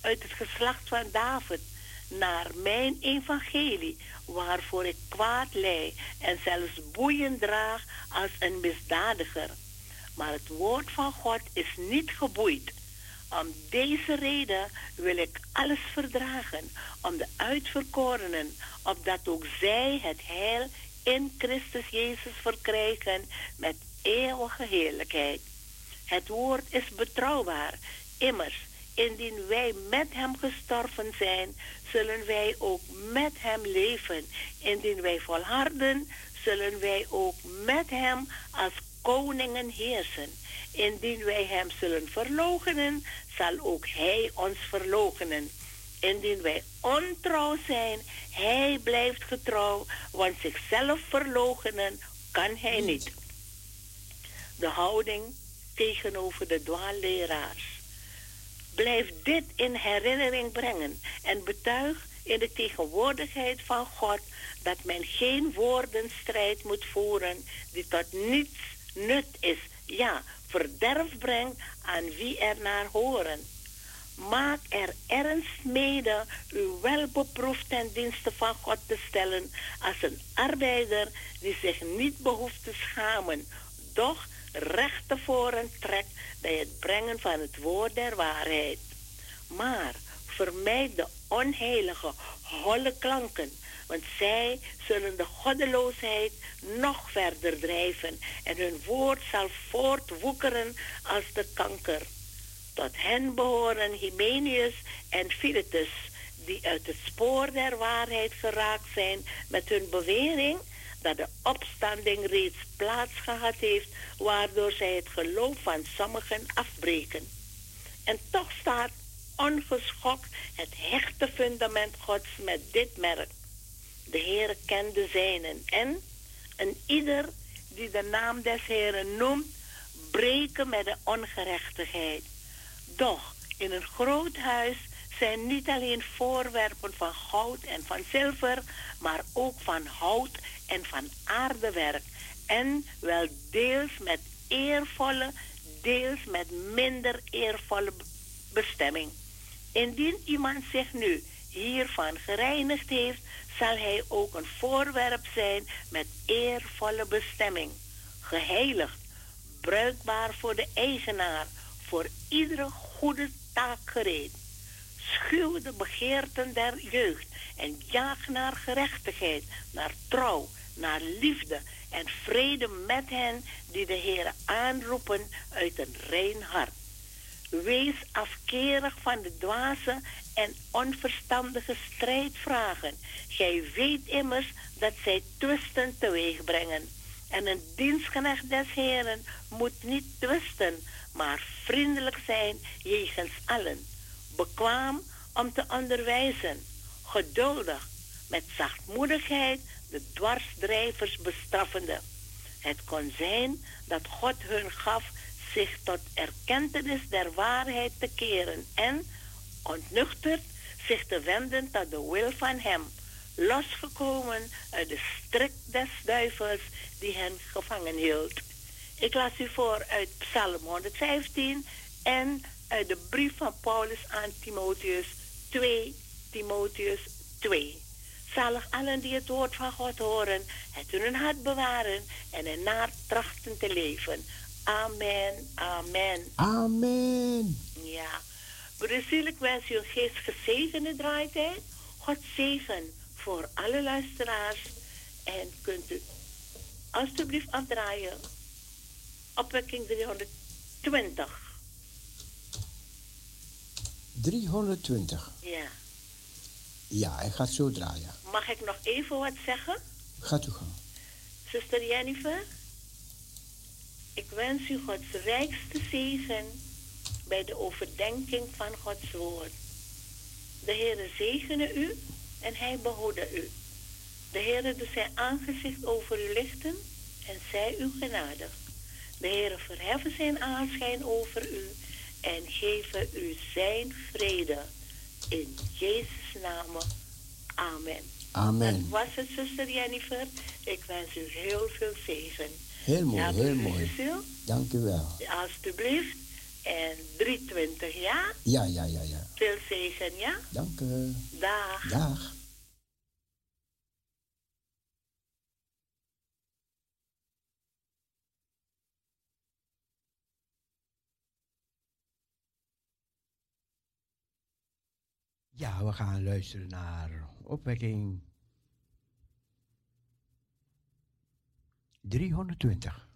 uit het geslacht van David naar mijn evangelie, waarvoor ik kwaad lei en zelfs boeien draag als een misdadiger. Maar het woord van God is niet geboeid. Om deze reden wil ik alles verdragen, om de uitverkorenen, opdat ook zij het heil in Christus Jezus verkrijgen met eeuwige heerlijkheid. Het woord is betrouwbaar. Immers, indien wij met hem gestorven zijn, zullen wij ook met hem leven. Indien wij volharden, zullen wij ook met hem als koningen heersen. Indien wij hem zullen verloochenen, zal ook hij ons verloochenen. Indien wij ontrouw zijn, hij blijft getrouw, want zichzelf verloochenen kan hij niet. De houding tegenover de dwaalleraars. Blijf dit in herinnering brengen en betuig in de tegenwoordigheid van God dat men geen woordenstrijd moet voeren die tot niets nut is, ja, verderf brengt aan wie er naar horen. Maak er ernst mede u wel beproefd ten dienste van God te stellen als een arbeider die zich niet behoeft te schamen, doch recht tevoren trekt bij het brengen van het woord der waarheid. Maar vermijd de onheilige, holle klanken, want zij zullen de goddeloosheid nog verder drijven en hun woord zal voortwoekeren als de kanker. Tot hen behoren Hymenius en Philetus, die uit het spoor der waarheid geraakt zijn met hun bewering dat de opstanding reeds plaats gehad heeft, waardoor zij het geloof van sommigen afbreken. En toch staat ongeschokt het hechte fundament Gods met dit merk. De Heere kent de zijnen en een ieder die de naam des Heeren noemt, breken met de ongerechtigheid. Doch in een groot huis zijn niet alleen voorwerpen van goud en van zilver, maar ook van hout en van aardewerk. En wel deels met eervolle, deels met minder eervolle bestemming. Indien iemand zich nu hiervan gereinigd heeft, zal hij ook een voorwerp zijn met eervolle bestemming. Geheiligd, bruikbaar voor de eigenaar, voor iedere goede taak gereed. Schuw de begeerten der jeugd en jaag naar gerechtigheid, naar trouw, naar liefde en vrede met hen die de Heer aanroepen uit een rein hart. Wees afkerig van de dwaze en onverstandige strijdvragen. Gij weet immers dat zij twisten teweeg brengen. En een dienstknecht des Heren moet niet twisten, maar vriendelijk zijn jegens allen. Bekwaam om te onderwijzen, geduldig, met zachtmoedigheid de dwarsdrijvers bestraffende. Het kon zijn dat God hun gaf zich tot erkentenis der waarheid te keren en, ontnuchterd, zich te wenden tot de wil van Hem, losgekomen uit de strik des duivels die hen gevangen hield. Ik las u voor uit Psalm 115 en uit de brief van Paulus aan Timotheus 2, Timotheus 2. Zalig allen die het woord van God horen, het in hun hart bewaren en ernaar trachten te leven. Amen, amen. Amen. Ja. Broeder Siel, ik wens u een geest gezegende draaitijd. God zegen voor alle luisteraars. En kunt u alstublieft afdraaien. Opwekking 320. 320. Ja. Ja, hij gaat zo draaien. Mag ik nog even wat zeggen? Gaat u gaan. Zuster Jennifer, ik wens u Gods rijkste zegen bij de overdenking van Gods woord. De Heere zegene u en hij behoede u. De Heere doet zijn aangezicht over u lichten en zij u genadig. De Heere verheffen zijn aanschijn over u en geven u zijn vrede. In Jezus' naam. Amen. Amen. Dat was het, zuster Jennifer. Ik wens u heel veel zegen. Heel mooi, Ja, heel mooi. Dank u wel. Alsjeblieft. En 320, ja? Ja, ja, ja, ja. Veel zegen, ja? Dank u. Dag. Dag. Ja, we gaan luisteren naar opwekking 320.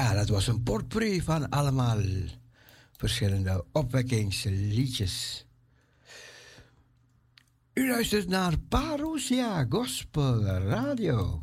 Ja, dat was een portpree van allemaal verschillende opwekkingsliedjes. U luistert naar Parousia Gospel Radio.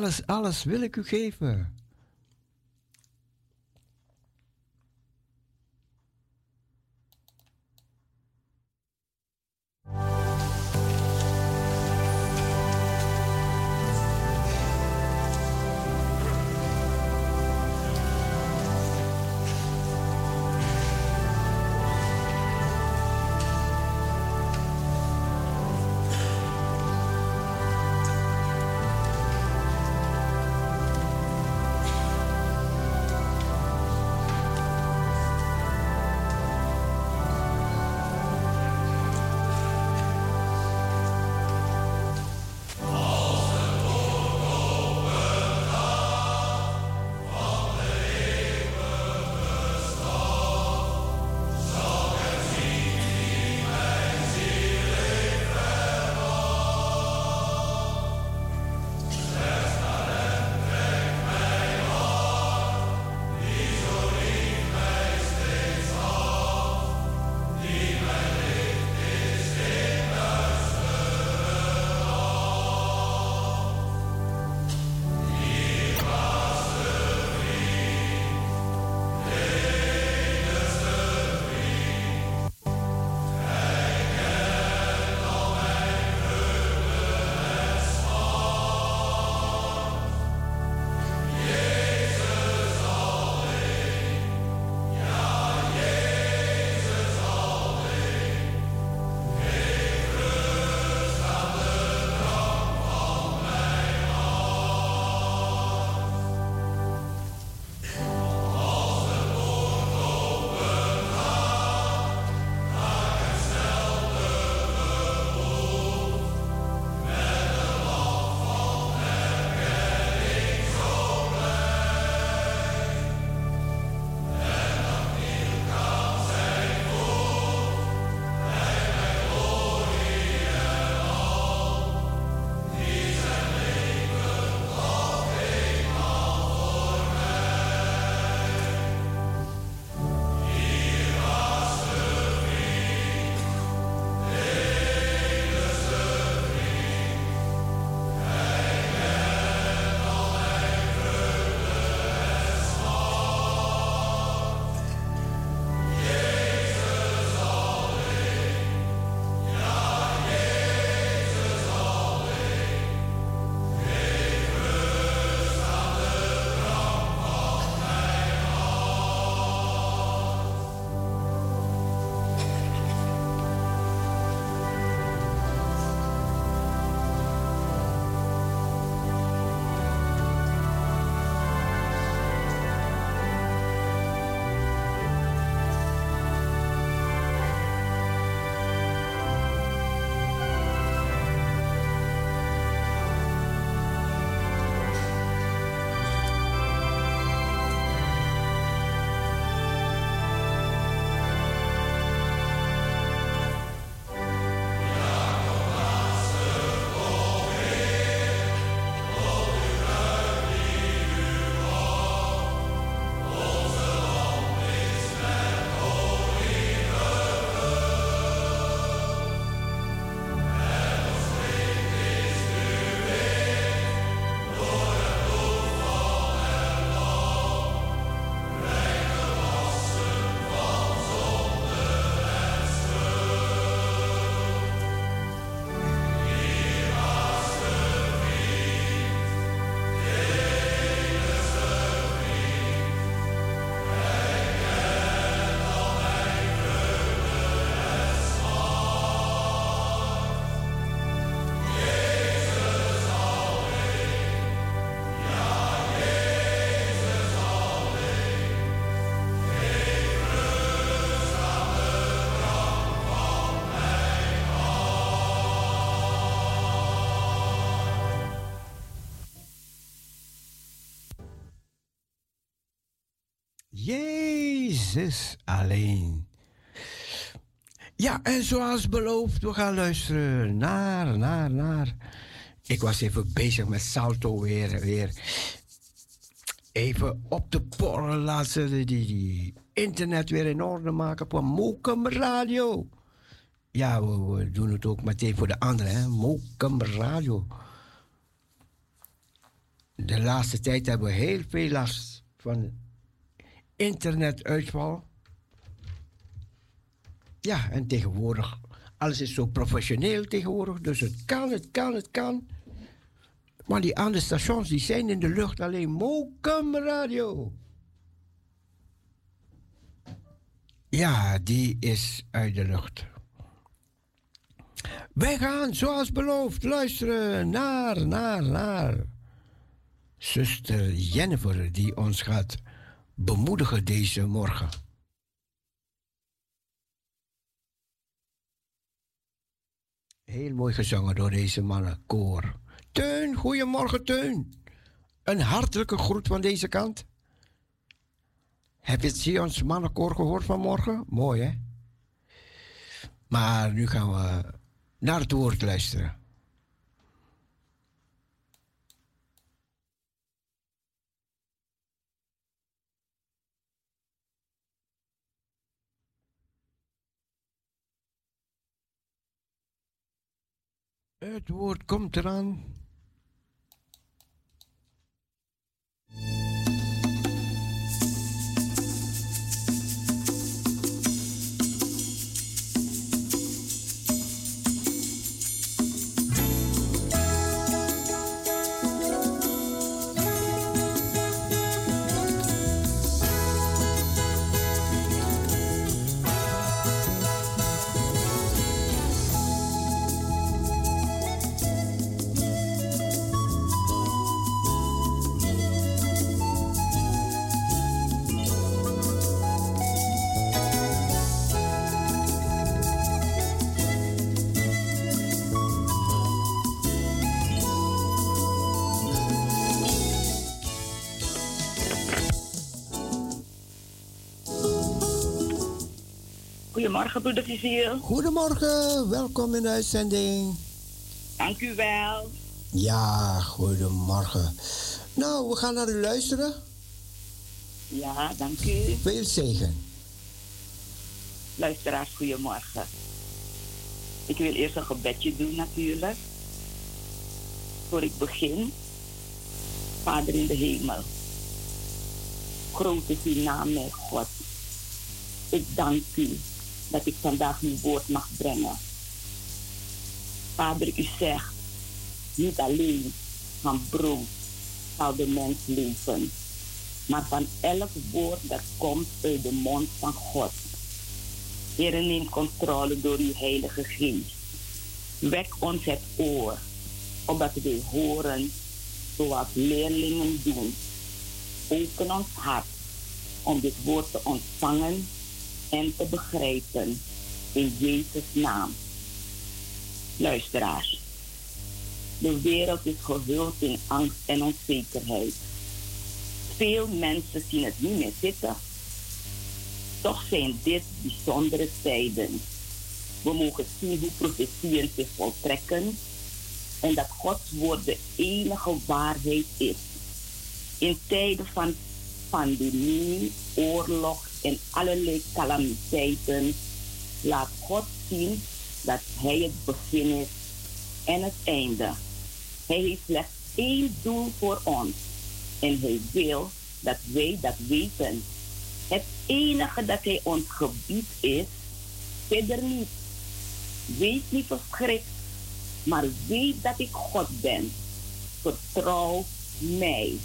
Alles, alles wil ik u geven. Jezus alleen. Ja, en zoals beloofd, we gaan luisteren naar, naar, naar. Ik was even bezig met Salto weer, weer. Even op de porren laten, die, die internet weer in orde maken voor Mokum Radio. Ja, we, we doen het ook meteen voor de anderen, hè. Mokum Radio. De laatste tijd hebben we heel veel last van internetuitval. Ja, en tegenwoordig, alles is zo professioneel tegenwoordig, dus het kan, het kan, het kan. Maar die andere stations, die zijn in de lucht alleen Mokum Radio. Ja, die is uit de lucht. Wij gaan, zoals beloofd, luisteren naar, naar, naar zuster Jennifer, die ons gaat bemoedigen deze morgen. Heel mooi gezongen door deze mannenkoor. Teun, goedemorgen Teun. Een hartelijke groet van deze kant. Heb je het Sions mannenkoor gehoord vanmorgen? Mooi hè? Maar nu gaan we naar het woord luisteren. Het woord komt eraan. Goedemorgen, broeder. Goedemorgen, welkom in de uitzending. Dank u wel. Ja, goedemorgen. Nou, we gaan naar u luisteren. Ja, dank u. Veel zegen. Luisteraars, goedemorgen. Ik wil eerst een gebedje doen natuurlijk. Voor ik begin. Vader in de hemel. Groot is uw naam, mijn God. Ik dank u dat ik vandaag uw woord mag brengen. Vader, u zegt, niet alleen van brood zal de mens leven, maar van elk woord dat komt uit de mond van God. Heer, neem controle door uw Heilige Geest. Wek ons het oor, opdat wij horen zoals leerlingen doen. Open ons hart om dit woord te ontvangen en te begrijpen. In Jezus' naam. Luisteraars. De wereld is gehuld in angst en onzekerheid. Veel mensen zien het niet meer zitten. Toch zijn dit bijzondere tijden. We mogen zien hoe profetieën zich voltrekken en dat Gods woord de enige waarheid is. In tijden van pandemie, oorlog en allerlei calamiteiten laat God zien dat Hij het begin is en het einde. Hij heeft slechts één doel voor ons en Hij wil dat wij dat weten. Het enige dat Hij ons gebiedt is, verder niet. Wees niet verschrikt, maar weet dat ik God ben. Vertrouw mij.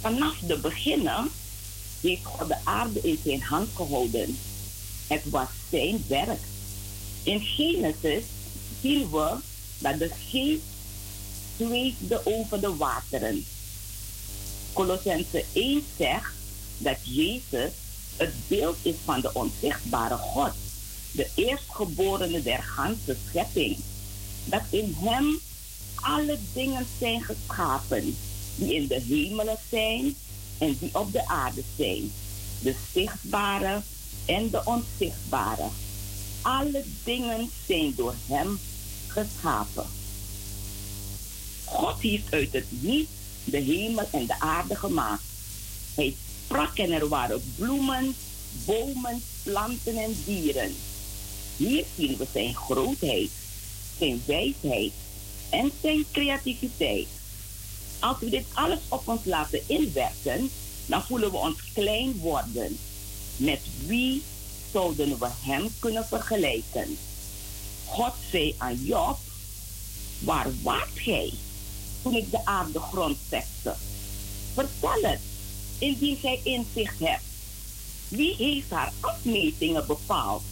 Vanaf de beginnen heeft God de aarde in zijn hand gehouden. Het was zijn werk. In Genesis zien we dat de geest zweefde over de wateren. Colossense 1 zegt dat Jezus het beeld is van de onzichtbare God, de eerstgeborene der ganse schepping. Dat in hem alle dingen zijn geschapen, die in de hemelen zijn en die op de aarde zijn, de zichtbare en de onzichtbare. Alle dingen zijn door Hem geschapen. God heeft uit het niet de hemel en de aarde gemaakt. Hij sprak en er waren bloemen, bomen, planten en dieren. Hier zien we zijn grootheid, zijn wijsheid en zijn creativiteit. Als we dit alles op ons laten inwerken, dan voelen we ons klein worden. Met wie zouden we hem kunnen vergelijken? God zei aan Job, waar waart gij toen ik de aarde grondvestte? Vertel het, indien gij inzicht hebt. Wie heeft haar afmetingen bepaald?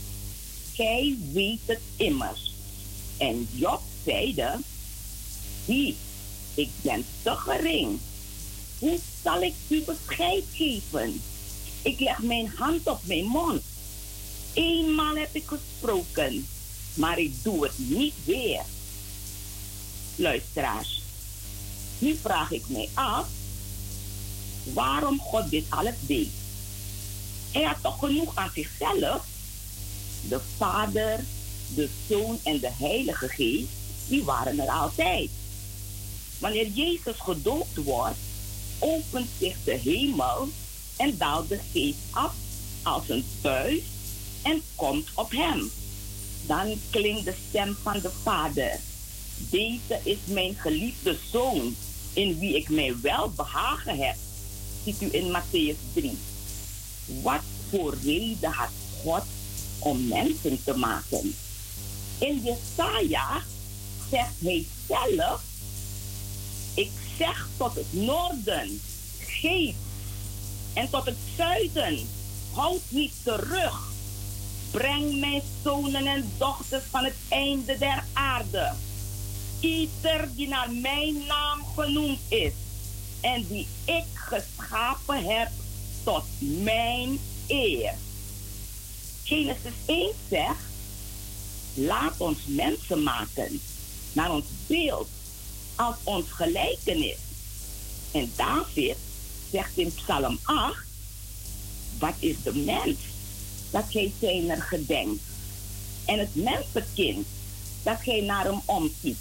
Gij weet het immers. En Job zeide, zie, ik ben te gering. Hoe zal ik u bescheid geven? Ik leg mijn hand op mijn mond. Eenmaal heb ik gesproken, maar ik doe het niet weer. Luisteraars, nu vraag ik mij af waarom God dit alles deed. Hij had toch genoeg aan zichzelf? De Vader, de Zoon en de Heilige Geest, die waren er altijd. Wanneer Jezus gedoopt wordt, opent zich de hemel en daalt de geest af als een buis en komt op hem. Dan klinkt de stem van de Vader. Deze is mijn geliefde zoon, in wie ik mij wel behagen heb. Ziet u in Matthäus 3. Wat voor reden had God om mensen te maken? In Jesaja zegt hij zelf, ik zeg tot het noorden, geef. En tot het zuiden, houd niet terug. Breng mijn zonen en dochters van het einde der aarde. Ieder die naar mijn naam genoemd is en die ik geschapen heb tot mijn eer. Genesis 1 zegt, laat ons mensen maken naar ons beeld als ons gelijkenis. En David zegt in Psalm 8, wat is de mens dat gij zijner gedenkt? En het mensenkind dat gij naar hem omziet.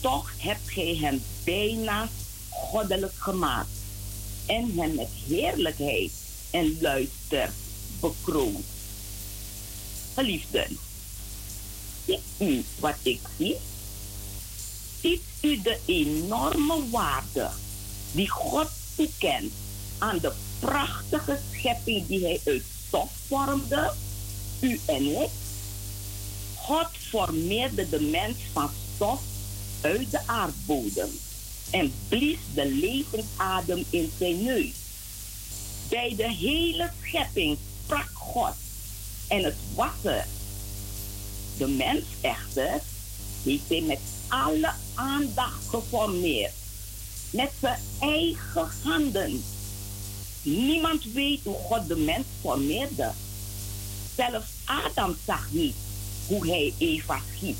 Toch hebt gij hem bijna goddelijk gemaakt en hem met heerlijkheid en luister bekroond. Geliefden, ziet u wat ik zie? Ziet u de enorme waarde die God toekent aan de prachtige schepping die hij uit stof vormde, u en ik? God formeerde de mens van stof uit de aardbodem en blies de levensadem in zijn neus. Bij de hele schepping sprak God en het was. De mens echter heeft hij met alle aandacht geformeerd. Met zijn eigen handen. Niemand weet hoe God de mens formeerde. Zelfs Adam zag niet hoe hij Eva schiep.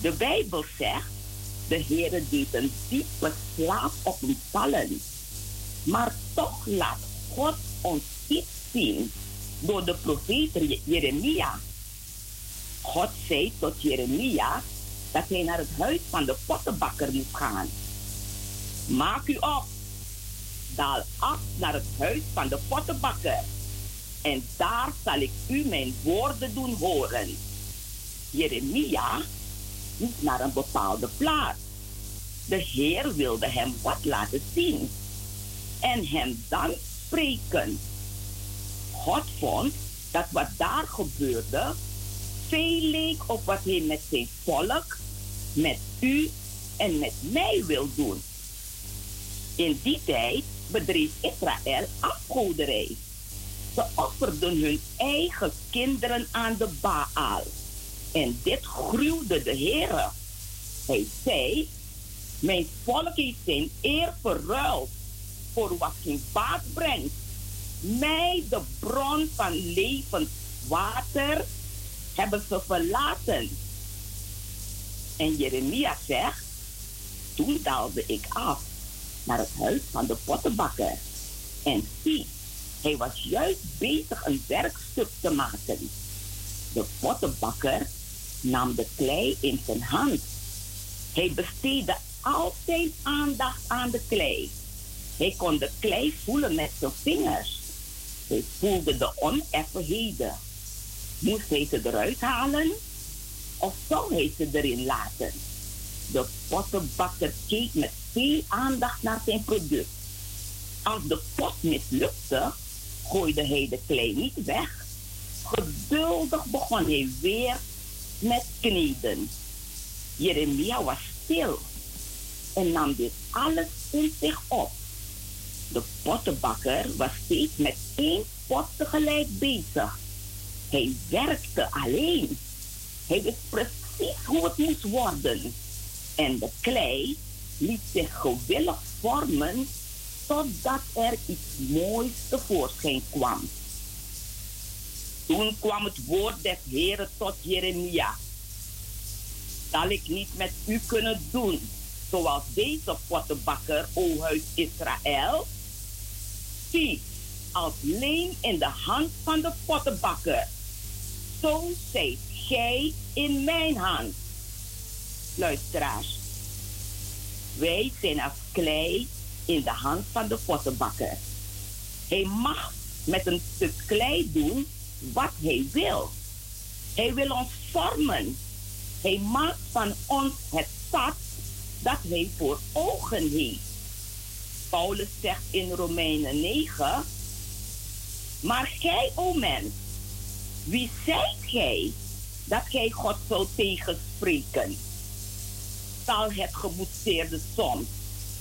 De Bijbel zegt, de Heere deed een diepe slaap op hem vallen. Maar toch laat God ons iets zien door de profeet Jeremia. God zei tot Jeremia dat hij naar het huis van de pottenbakker moest gaan. Maak u op, daal af naar het huis van de pottenbakker. En daar zal ik u mijn woorden doen horen. Jeremia moest naar een bepaalde plaats. De Heer wilde hem wat laten zien en hem dan spreken. God vond dat wat daar gebeurde veel leek op wat hij met zijn volk, met u en met mij wil doen. In die tijd bedreef Israël afgoderij. Ze offerden hun eigen kinderen aan de Baal. En dit gruwde de Heer. Hij zei, mijn volk heeft zijn eer verruild voor wat geen baat brengt. Mij, de bron van levend water, hebben ze verlaten. En Jeremia zegt, toen daalde ik af naar het huis van de pottenbakker. En zie, hij was juist bezig een werkstuk te maken. De pottenbakker nam de klei in zijn hand. Hij besteedde al zijn aandacht aan de klei. Hij kon de klei voelen met zijn vingers. Hij voelde de oneffenheden. Moest hij ze eruit halen of zou hij ze erin laten? De pottenbakker keek met veel aandacht naar zijn product. Als de pot mislukte, gooide hij de klei niet weg. Geduldig begon hij weer met kneden. Jeremia was stil en nam dit alles in zich op. De pottenbakker was steeds met één pot tegelijk bezig. Hij werkte alleen. Hij wist precies hoe het moest worden. En de klei liet zich gewillig vormen totdat er iets moois tevoorschijn kwam. Toen kwam het woord des Heren tot Jeremia. Zal ik niet met u kunnen doen zoals deze pottenbakker, o huis Israël? Zie, als leem in de hand van de pottenbakker. Zo zijt gij in mijn hand. Luisteraars, wij zijn als klei in de hand van de pottenbakker. Hij mag met een stuk klei doen wat hij wil. Hij wil ons vormen. Hij maakt van ons het pad dat hij voor ogen heeft. Paulus zegt in Romeinen 9, maar gij, o mens, wie zijt gij dat gij God zou tegenspreken? Zal het geboetseerde soms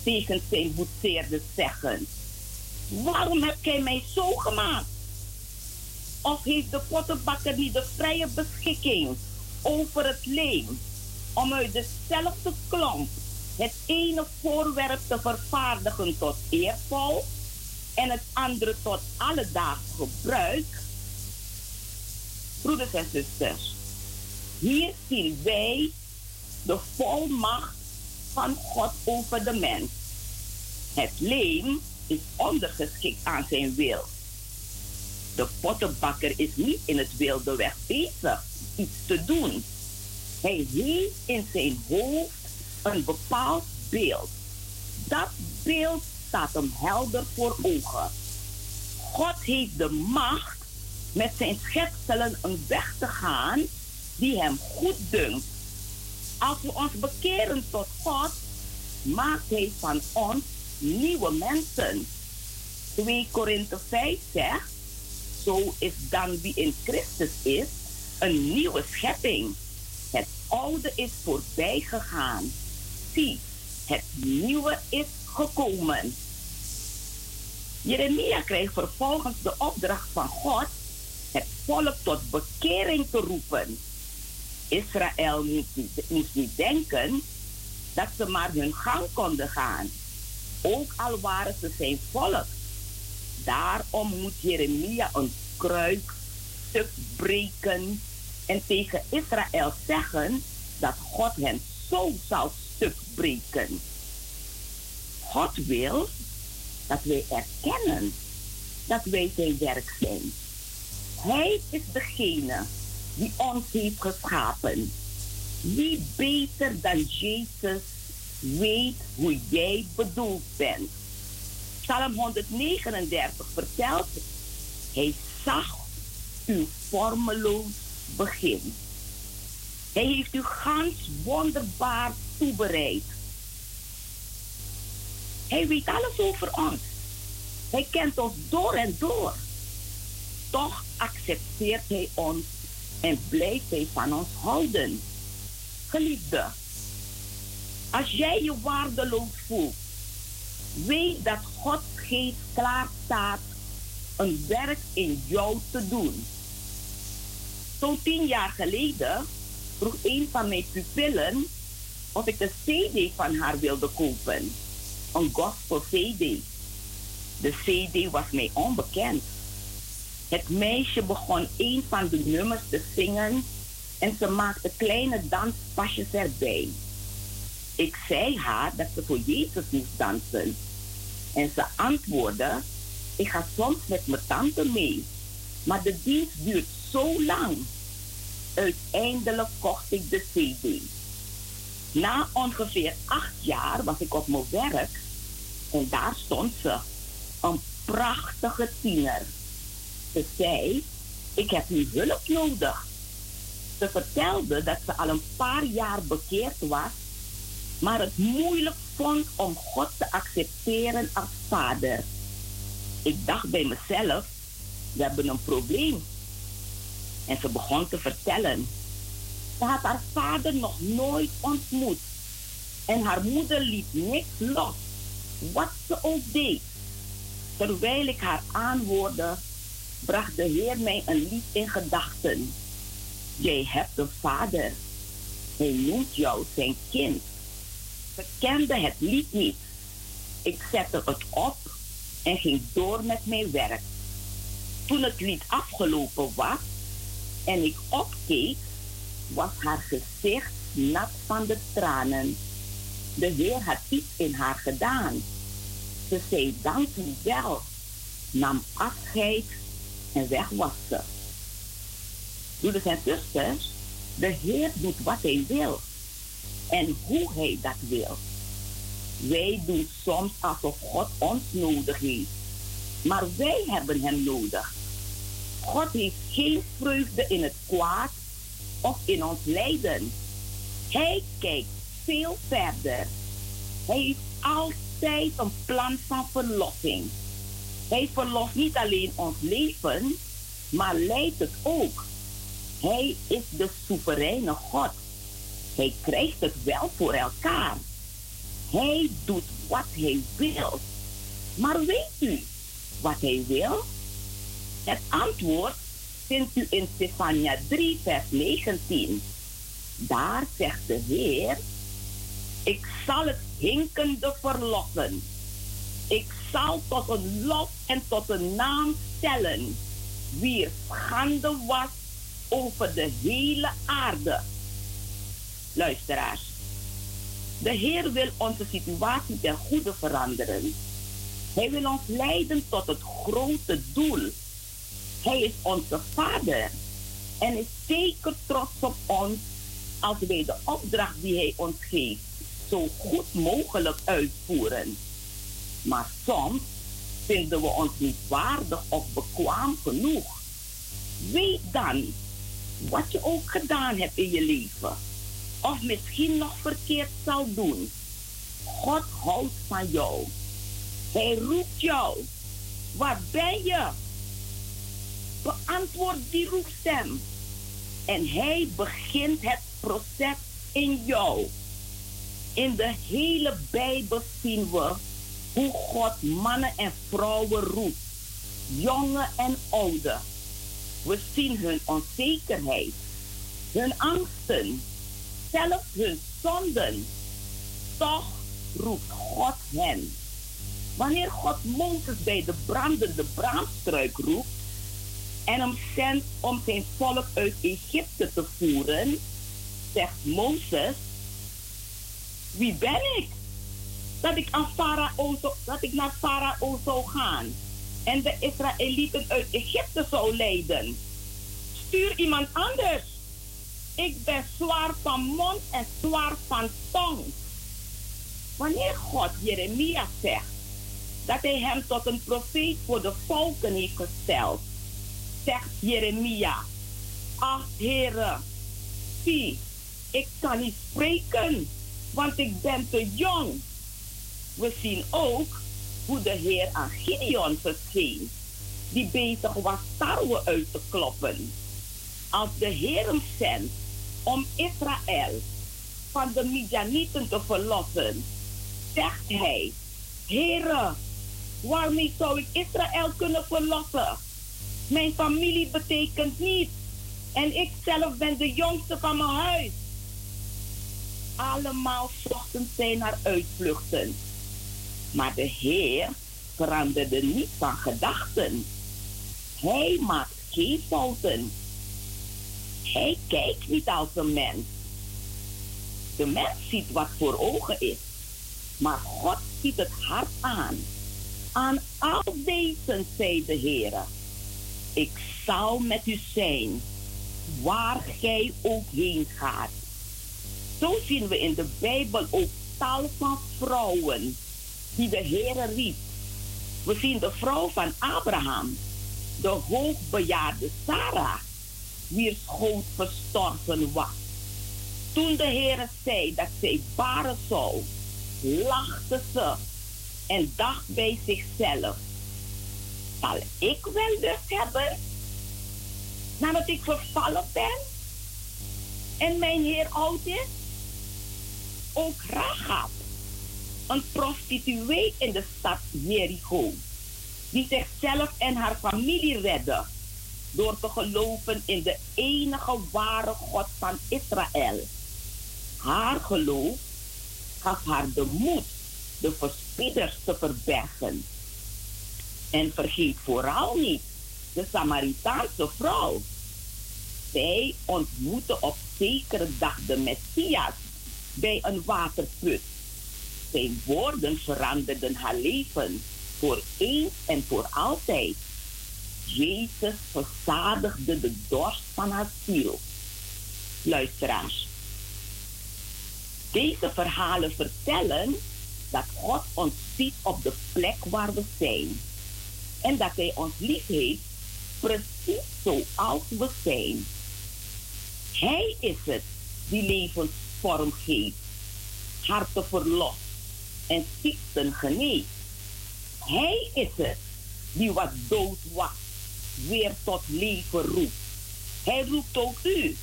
tegen zijn boetseerde zeggen, waarom heb gij mij zo gemaakt? Of heeft de pottenbakker niet de vrije beschikking over het leem om uit dezelfde klomp het ene voorwerp te vervaardigen tot eervol en het andere tot alledaags gebruik? Broeders en zusters, hier zien wij de volmacht van God over de mens. Het leem is ondergeschikt aan zijn wil. De pottenbakker is niet in het wilde weg bezig iets te doen. Hij heeft in zijn hoofd een bepaald beeld. Dat beeld staat hem helder voor ogen. God heeft de macht met zijn schepselen een weg te gaan die hem goed dunkt. Als we ons bekeren tot God, maakt hij van ons nieuwe mensen. 2 Korinthe 5 zegt, zo is dan wie in Christus is, een nieuwe schepping. Het oude is voorbij gegaan. Zie, het nieuwe is gekomen. Jeremia kreeg vervolgens de opdracht van God het volk tot bekering te roepen. Israël moest niet, denken dat ze maar hun gang konden gaan, ook al waren ze zijn volk. Daarom moet Jeremia een kruik stuk breken en tegen Israël zeggen dat God hen zo zal stuk breken. God wil dat wij erkennen dat wij zijn werk zijn. Hij is degene die ons heeft geschapen. Wie beter dan Jezus weet hoe jij bedoeld bent. Psalm 139 vertelt, hij zag uw vormeloos begin. Hij heeft u gans wonderbaar toebereid. Hij weet alles over ons. Hij kent ons door en door. Toch accepteert hij ons en blijft hij van ons houden. Geliefde, als jij je waardeloos voelt, weet dat Gods geest klaar staat een werk in jou te doen. Zo'n tien jaar geleden vroeg een van mijn pupillen of ik de CD van haar wilde kopen. Een gospel CD. De CD was mij onbekend. Het meisje begon een van de nummers te zingen en ze maakte kleine danspasjes erbij. Ik zei haar dat ze voor Jezus moest dansen. En ze antwoordde, ik ga soms met mijn tante mee. Maar de dienst duurt zo lang. Uiteindelijk kocht ik de CD. Na ongeveer acht jaar was ik op mijn werk en daar stond ze. Een prachtige tiener. Ze zei, ik heb uw hulp nodig. Ze vertelde dat ze al een paar jaar bekeerd was, maar het moeilijk vond om God te accepteren als vader. Ik dacht bij mezelf, we hebben een probleem. En ze begon te vertellen. Ze had haar vader nog nooit ontmoet. En haar moeder liet niks los, wat ze ook deed. Terwijl ik haar aanhoorde, bracht de Heer mij een lied in gedachten. Jij hebt een vader. Hij noemt jou zijn kind. Ze kende het lied niet. Ik zette het op en ging door met mijn werk. Toen het lied afgelopen was en ik opkeek, was haar gezicht nat van de tranen. De Heer had iets in haar gedaan. Ze zei dank u wel, nam afscheid en weg was ze. Broeders en zusters, de Heer doet wat hij wil en hoe hij dat wil. Wij doen soms alsof God ons nodig heeft, maar wij hebben hem nodig. God heeft geen vreugde in het kwaad of in ons lijden. Hij kijkt veel verder. Hij heeft altijd een plan van verlossing. Hij verlost niet alleen ons leven, maar leidt het ook. Hij is de soevereine God. Hij krijgt het wel voor elkaar. Hij doet wat hij wil. Maar weet u wat hij wil? Het antwoord vindt u in Stefania 3, vers 19. Daar zegt de Heer: Ik zal het hinkende verlossen. Ik zal tot een lof en tot een naam stellen wie schande was over de hele aarde. Luisteraars, de Heer wil onze situatie ten goede veranderen. Hij wil ons leiden tot het grote doel. Hij is onze Vader en is zeker trots op ons als wij de opdracht die Hij ons geeft zo goed mogelijk uitvoeren. Maar soms vinden we ons niet waardig of bekwaam genoeg. Weet dan wat je ook gedaan hebt in je leven, of misschien nog verkeerd zal doen. God houdt van jou. Hij roept jou. Waar ben je? Beantwoord die roepstem. En hij begint het proces in jou. In de hele Bijbel zien we hoe God mannen en vrouwen roept, jonge en oude. We zien hun onzekerheid, hun angsten, zelfs hun zonden. Toch roept God hen. Wanneer God Mozes bij de brandende braamstruik roept en hem zendt om zijn volk uit Egypte te voeren, zegt Mozes: Wie ben ik? Dat ik, Farao dat ik naar Farao zou gaan en de Israëlieten uit Egypte zou leiden. Stuur iemand anders. Ik ben zwaar van mond en zwaar van tong. Wanneer God Jeremia zegt dat hij hem tot een profeet voor de volken heeft gesteld, zegt Jeremia: Ach, heren, zie, ik kan niet spreken, want ik ben te jong. We zien ook hoe de Heer aan Gideon verscheen, die bezig was tarwe uit te kloppen. Als de Heer hem zendt om Israël van de Midianieten te verlossen, zegt hij: Heere, waarmee zou ik Israël kunnen verlossen? Mijn familie betekent niets en ik zelf ben de jongste van mijn huis. Allemaal zochten zij naar uitvluchten. Maar de Heer veranderde niet van gedachten. Hij maakt geen fouten. Hij kijkt niet als een mens. De mens ziet wat voor ogen is. Maar God ziet het hart aan. Aan al deze, zei de Heer. Ik zal met u zijn, waar gij ook heen gaat. Zo zien we in de Bijbel ook tal van vrouwen die de Heer riep. We zien de vrouw van Abraham. de hoogbejaarde Sarah, wier schoot verstorven was. Toen de Heer zei dat zij baren zou, lachte ze en dacht bij zichzelf: Zal ik wel lust hebben nadat ik vervallen ben en mijn Heer oud is? Ook Rahab, een prostituee in de stad Jericho, die zichzelf en haar familie redde door te geloven in de enige ware God van Israël. Haar geloof gaf haar de moed de verspieders te verbergen. En vergeet vooral niet de Samaritaanse vrouw. Zij ontmoette op zekere dag de Messias bij een waterput. Zijn woorden veranderden haar leven voor eens en voor altijd. Jezus verzadigde de dorst van haar ziel. Luisteraars, deze verhalen vertellen dat God ons ziet op de plek waar we zijn. En dat Hij ons lief heeft, precies zoals we zijn. Hij is het die levensvorm geeft, harten verlost en ziekten geneest. Hij is het die wat dood was, weer tot leven roept. Hij roept ook u.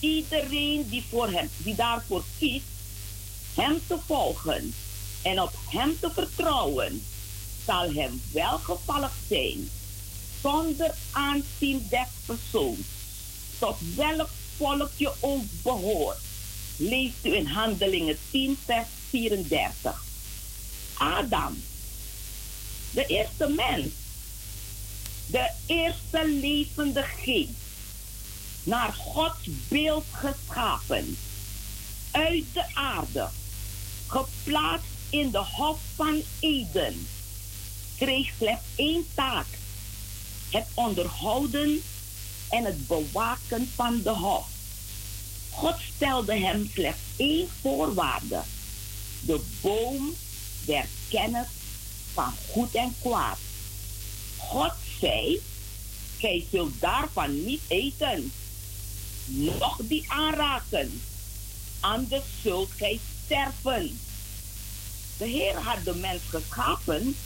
Iedereen die, voor hem, die daarvoor kiest, hem te volgen en op hem te vertrouwen, zal hem welgevallig zijn, zonder aanzien des persoons, tot welk volk je ook behoort. Leest u in Handelingen 10, vers 34. Adam, de eerste mens, de eerste levende geest, naar Gods beeld geschapen, uit de aarde, geplaatst in de hof van Eden, kreeg slechts één taak: het onderhouden en het bewaken van de hof. God stelde hem slechts één voorwaarde: de boom der kennis van goed en kwaad. God zei: Gij zult daarvan niet eten, noch die aanraken, anders zult gij sterven. De Heer had de mens geschapen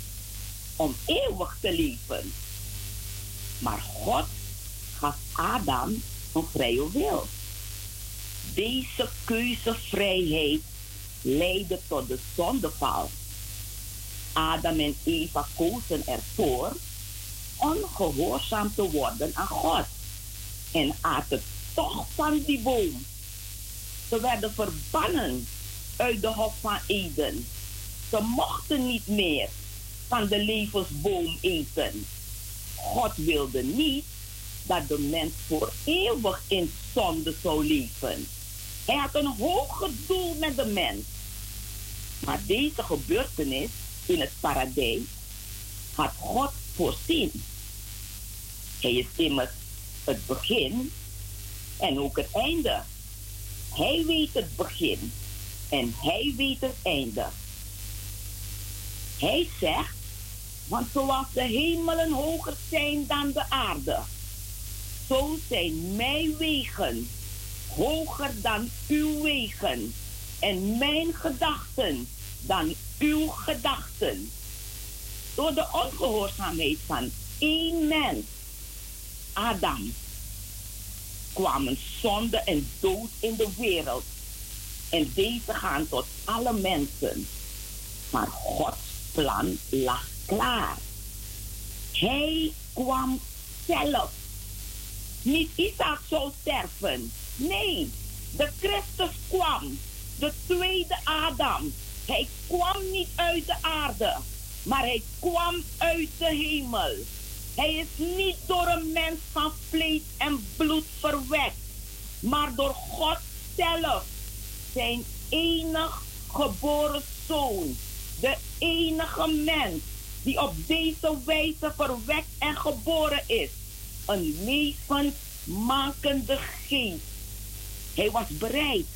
om eeuwig te leven. Maar God gaf Adam een vrije wil. Deze keuzevrijheid leidde tot de zondeval. Adam en Eva kozen ervoor ongehoorzaam te worden aan God en aten toch van die boom. Ze werden verbannen uit de hof van Eden. Ze mochten niet meer van de levensboom eten. God wilde niet dat de mens voor eeuwig in zonde zou leven. Hij had een hoger doel met de mens. Maar deze gebeurtenis in het paradijs had God voorzien. Hij is immers het begin en ook het einde. Hij weet het begin en hij weet het einde. Hij zegt, want zoals de hemelen hoger zijn dan de aarde, zo zijn mijn wegen hoger dan uw wegen en mijn gedachten dan uw gedachten. Door de ongehoorzaamheid van één mens, Adam, kwamen zonde en dood in de wereld. En deze gaan tot alle mensen. Maar Gods plan lag klaar. Hij kwam zelf. Niet Isaac zou sterven. Nee, de Christus kwam. De tweede Adam. Hij kwam niet uit de aarde, maar hij kwam uit de hemel. Hij is niet door een mens van vlees en bloed verwekt, maar door God zelf, zijn enig geboren zoon, de enige mens die op deze wijze verwekt en geboren is, een levensmakende geest. Hij was bereid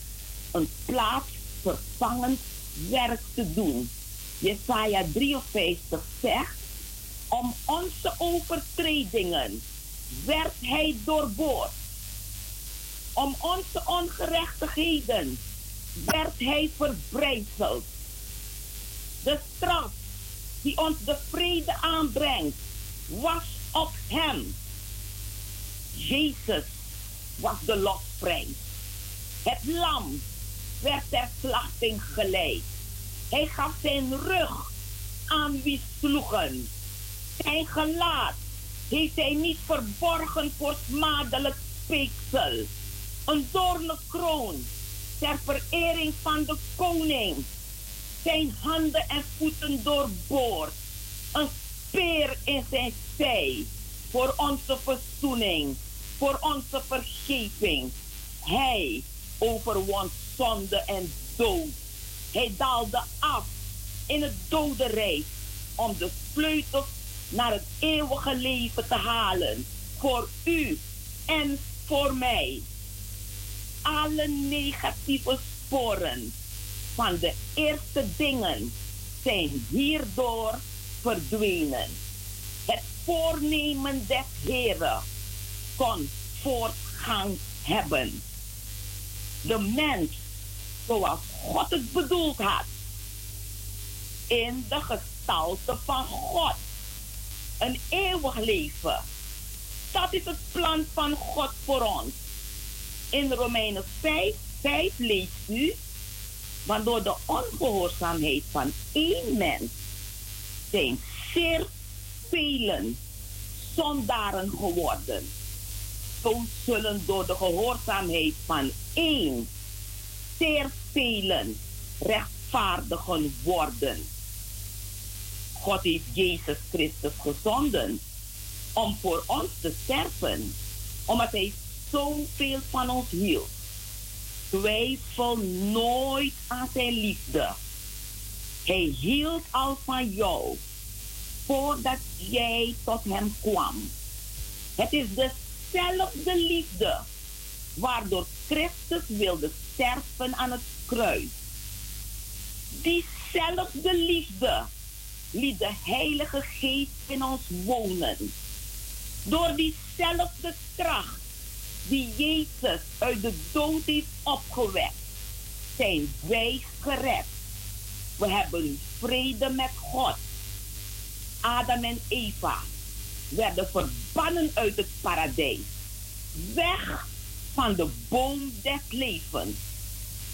een plaatsvervangend werk te doen. Jesaja 53 zegt, Om onze overtredingen werd hij doorboord. Om onze ongerechtigheden werd hij verbrijzeld. De straf die ons de vrede aanbrengt, was op hem. Jezus was de losprijs. Het lam werd ter slachting geleid. Hij gaf zijn rug aan wie sloegen. Zijn gelaat heeft hij niet verborgen voor smadelijk speeksel. Een doornenkroon ter verering van de koning. Zijn handen en voeten doorboord. Een speer in zijn zij. Voor onze verzoening. Voor onze vergeving. Hij overwon zonde en dood. Hij daalde af in het dodenrijk om de sleutel naar het eeuwige leven te halen. Voor u en voor mij. Alle negatieve sporen van de eerste dingen zijn hierdoor verdwenen. Het voornemen des Heren kon voortgang hebben. De mens, zoals God het bedoeld had, in de gestalte van God. Een eeuwig leven. Dat is het plan van God voor ons. In Romeinen 5, 5 leest u, want door de ongehoorzaamheid van één mens zijn zeer velen zondaren geworden. Zullen door de gehoorzaamheid van één zeer velen rechtvaardigen worden. God heeft Jezus Christus gezonden om voor ons te sterven, omdat Hij zoveel van ons hield. Twijfel nooit aan Zijn liefde. Hij hield al van jou voordat jij tot Hem kwam. Het is dezelfde liefde waardoor Christus wilde sterven aan het kruis. Diezelfde liefde liet de Heilige Geest in ons wonen. Door diezelfde kracht die Jezus uit de dood heeft opgewekt, zijn wij gered. We hebben vrede met God. Adam en Eva werden verbannen uit het paradijs. Weg van de boom des levens.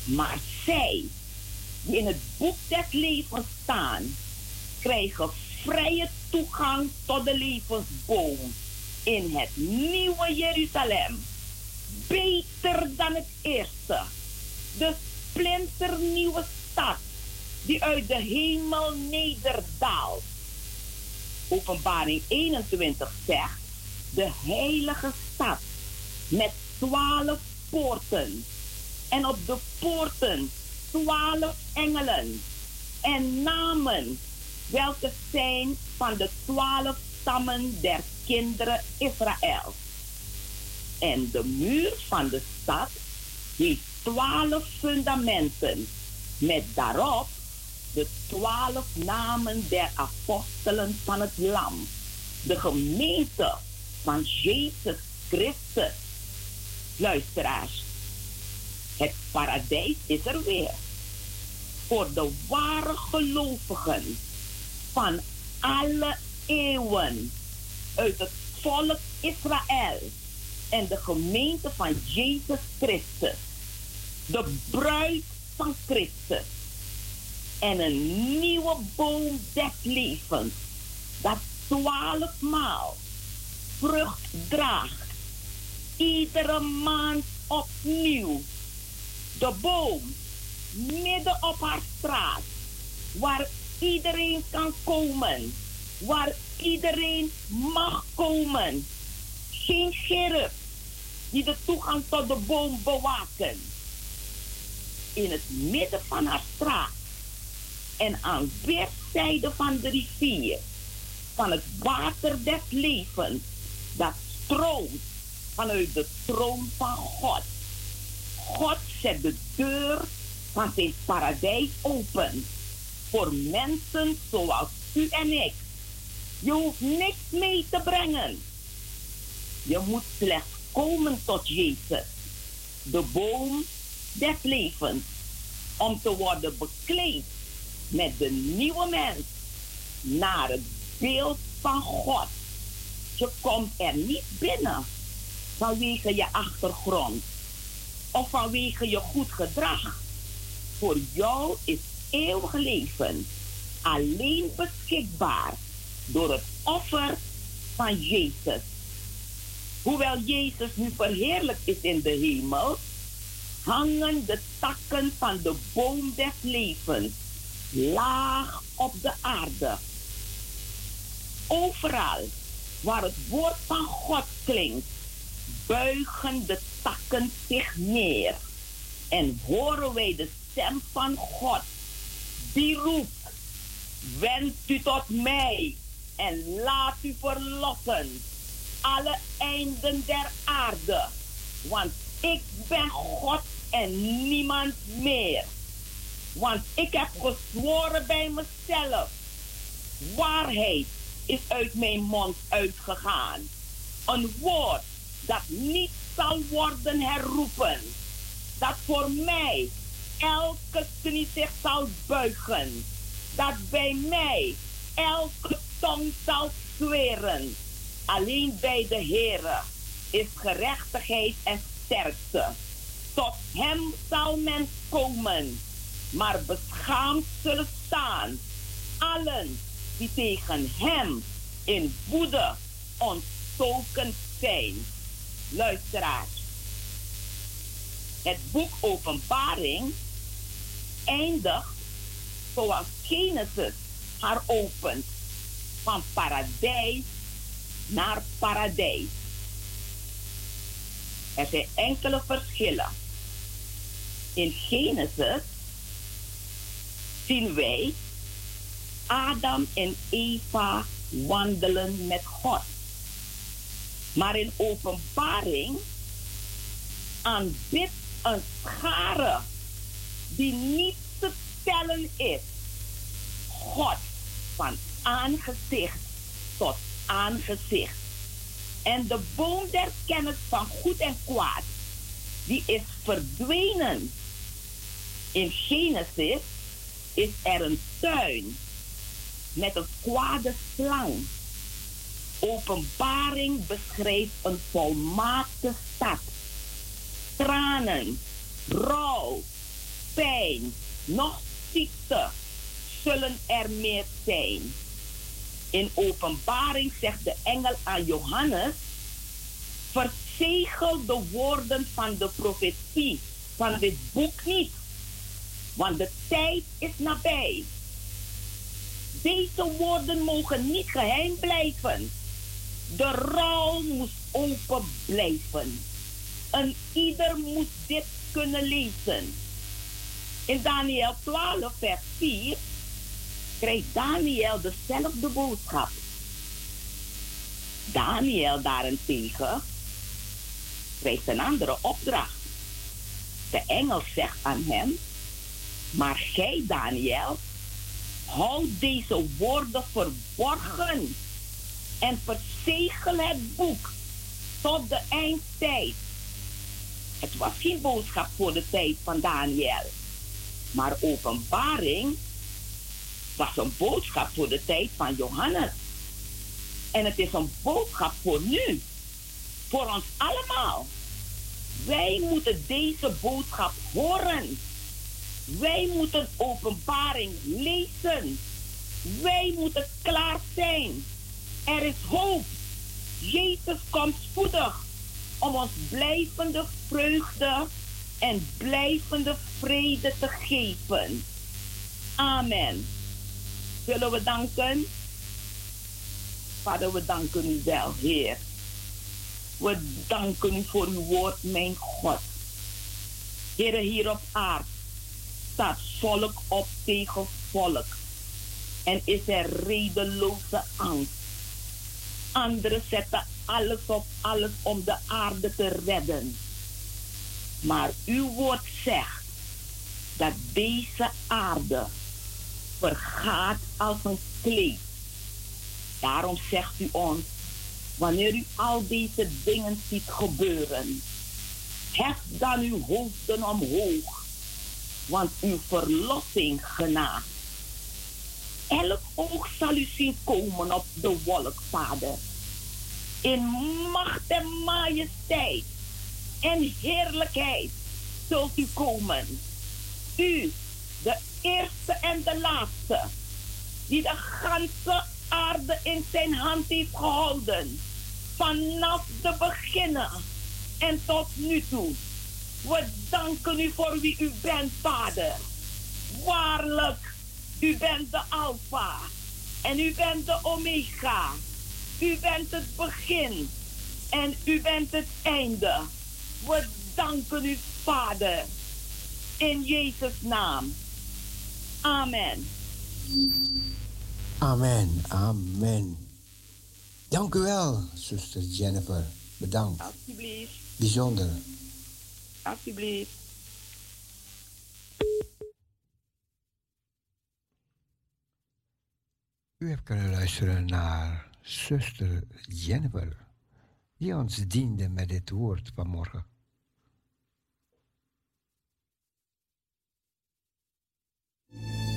Maar zij, die in het boek des levens staan, krijgen vrije toegang tot de levensboom in het nieuwe Jeruzalem. Beter dan het eerste. De splinternieuwe stad die uit de hemel nederdaalt. Openbaring 21 zegt, de heilige stad met twaalf poorten. En op de poorten twaalf engelen en namen, welke zijn van de twaalf stammen der kinderen Israël. En de muur van de stad heeft twaalf fundamenten, met daarop de twaalf namen der apostelen van het Lam, de gemeente van Jezus Christus. Luisteraars, het paradijs is er weer. Voor de ware gelovigen van alle eeuwen uit het volk Israël en de gemeente van Jezus Christus. De bruid van Christus. En een nieuwe boom des levens. Dat twaalfmaal vrucht draagt. Iedere maand opnieuw. De boom midden op haar straat. Waar iedereen kan komen. Waar iedereen mag komen. Geen sheriff die de toegang tot de boom bewaken. In het midden van haar straat en aan weerszijden van de rivier, van het water des levens, dat stroomt vanuit de troon van God. God zet de deur van zijn paradijs open voor mensen zoals u en ik, Je hoeft niks mee te brengen. Je moet slechts komen tot Jezus, de boom des levens, om te worden bekleed met de nieuwe mens naar het beeld van God. Je komt er niet binnen vanwege je achtergrond of vanwege je goed gedrag. Voor jou is eeuwig leven alleen beschikbaar door het offer van Jezus. Hoewel Jezus nu verheerlijkt is in de hemel, hangen de takken van de boom des levens laag op de aarde. Overal waar het woord van God klinkt, buigen de takken zich neer en horen wij de stem van God die roept: Wend u tot mij en laat u verlossen, alle einden der aarde, want ik ben God en niemand meer. Want ik heb gezworen bij mezelf. Waarheid is uit mijn mond uitgegaan. Een woord dat niet zal worden herroepen. Dat voor mij elke knie zich zal buigen. Dat bij mij elke tong zal zweren. Alleen bij de Heere is gerechtigheid en sterkte. Tot hem zal men komen, maar beschaamd zullen staan. Allen die tegen hem in woede ontstoken zijn. Luisteraars, het boek Openbaring eindigt zoals Genesis haar opent, van paradijs naar paradijs. Er zijn enkele verschillen. In Genesis zien wij Adam en Eva wandelen met God. Maar in openbaring aanbidt een schare die niet te tellen is. God van aangezicht tot aangezicht. En de boom der kennis van goed en kwaad, die is verdwenen. In Genesis is er een tuin met een kwade slang. Openbaring beschrijft een volmaakte stad. Tranen, rouw, pijn, nog ziekte zullen er meer zijn. In openbaring zegt de engel aan Johannes: verzegel de woorden van de profetie van dit boek niet, want de tijd is nabij. Deze woorden mogen niet geheim blijven. De rouw moest open blijven. En ieder moet dit kunnen lezen. In Daniel 12, vers 4 krijgt Daniel dezelfde boodschap. Daniel daarentegen krijgt een andere opdracht. De engel zegt aan hem, maar gij Daniel, houd deze woorden verborgen en verzegel het boek tot de eindtijd. Het was geen boodschap voor de tijd van Daniel, maar openbaring was een boodschap voor de tijd van Johannes. En het is een boodschap voor nu, voor ons allemaal. Wij moeten deze boodschap horen. Wij moeten openbaring lezen. Wij moeten klaar zijn. Er is hoop. Jezus komt spoedig om ons blijvende vreugde en blijvende vrede te geven. Amen. Zullen we danken? Vader, we danken u wel, Heer. We danken u voor uw woord, mijn God. Heer, hier op aarde staat volk op tegen volk. En is er redeloze angst. Anderen zetten alles op alles om de aarde te redden. Maar uw woord zegt dat deze aarde vergaat als een kleed. Daarom zegt u ons, wanneer u al deze dingen ziet gebeuren, heft dan uw hoofden omhoog, want uw verlossing genaakt. Elk oog zal u zien komen op de wolk, Vader. In macht en majesteit en heerlijkheid zult u komen. U, de eerste en de laatste, die de ganse aarde in zijn hand heeft gehouden. Vanaf de beginnen en tot nu toe. We danken u voor wie u bent, Vader. Waarlijk, u bent de Alpha en u bent de Omega. U bent het begin en u bent het einde. We danken u, Vader. In Jezus' naam. Amen. Amen, amen. Dank u wel, zuster Jennifer. Bedankt. Alsjeblieft. Bijzonder. Alsjeblieft. U hebt kunnen luisteren naar zuster Jennifer, die ons diende met dit woord vanmorgen. Parousia,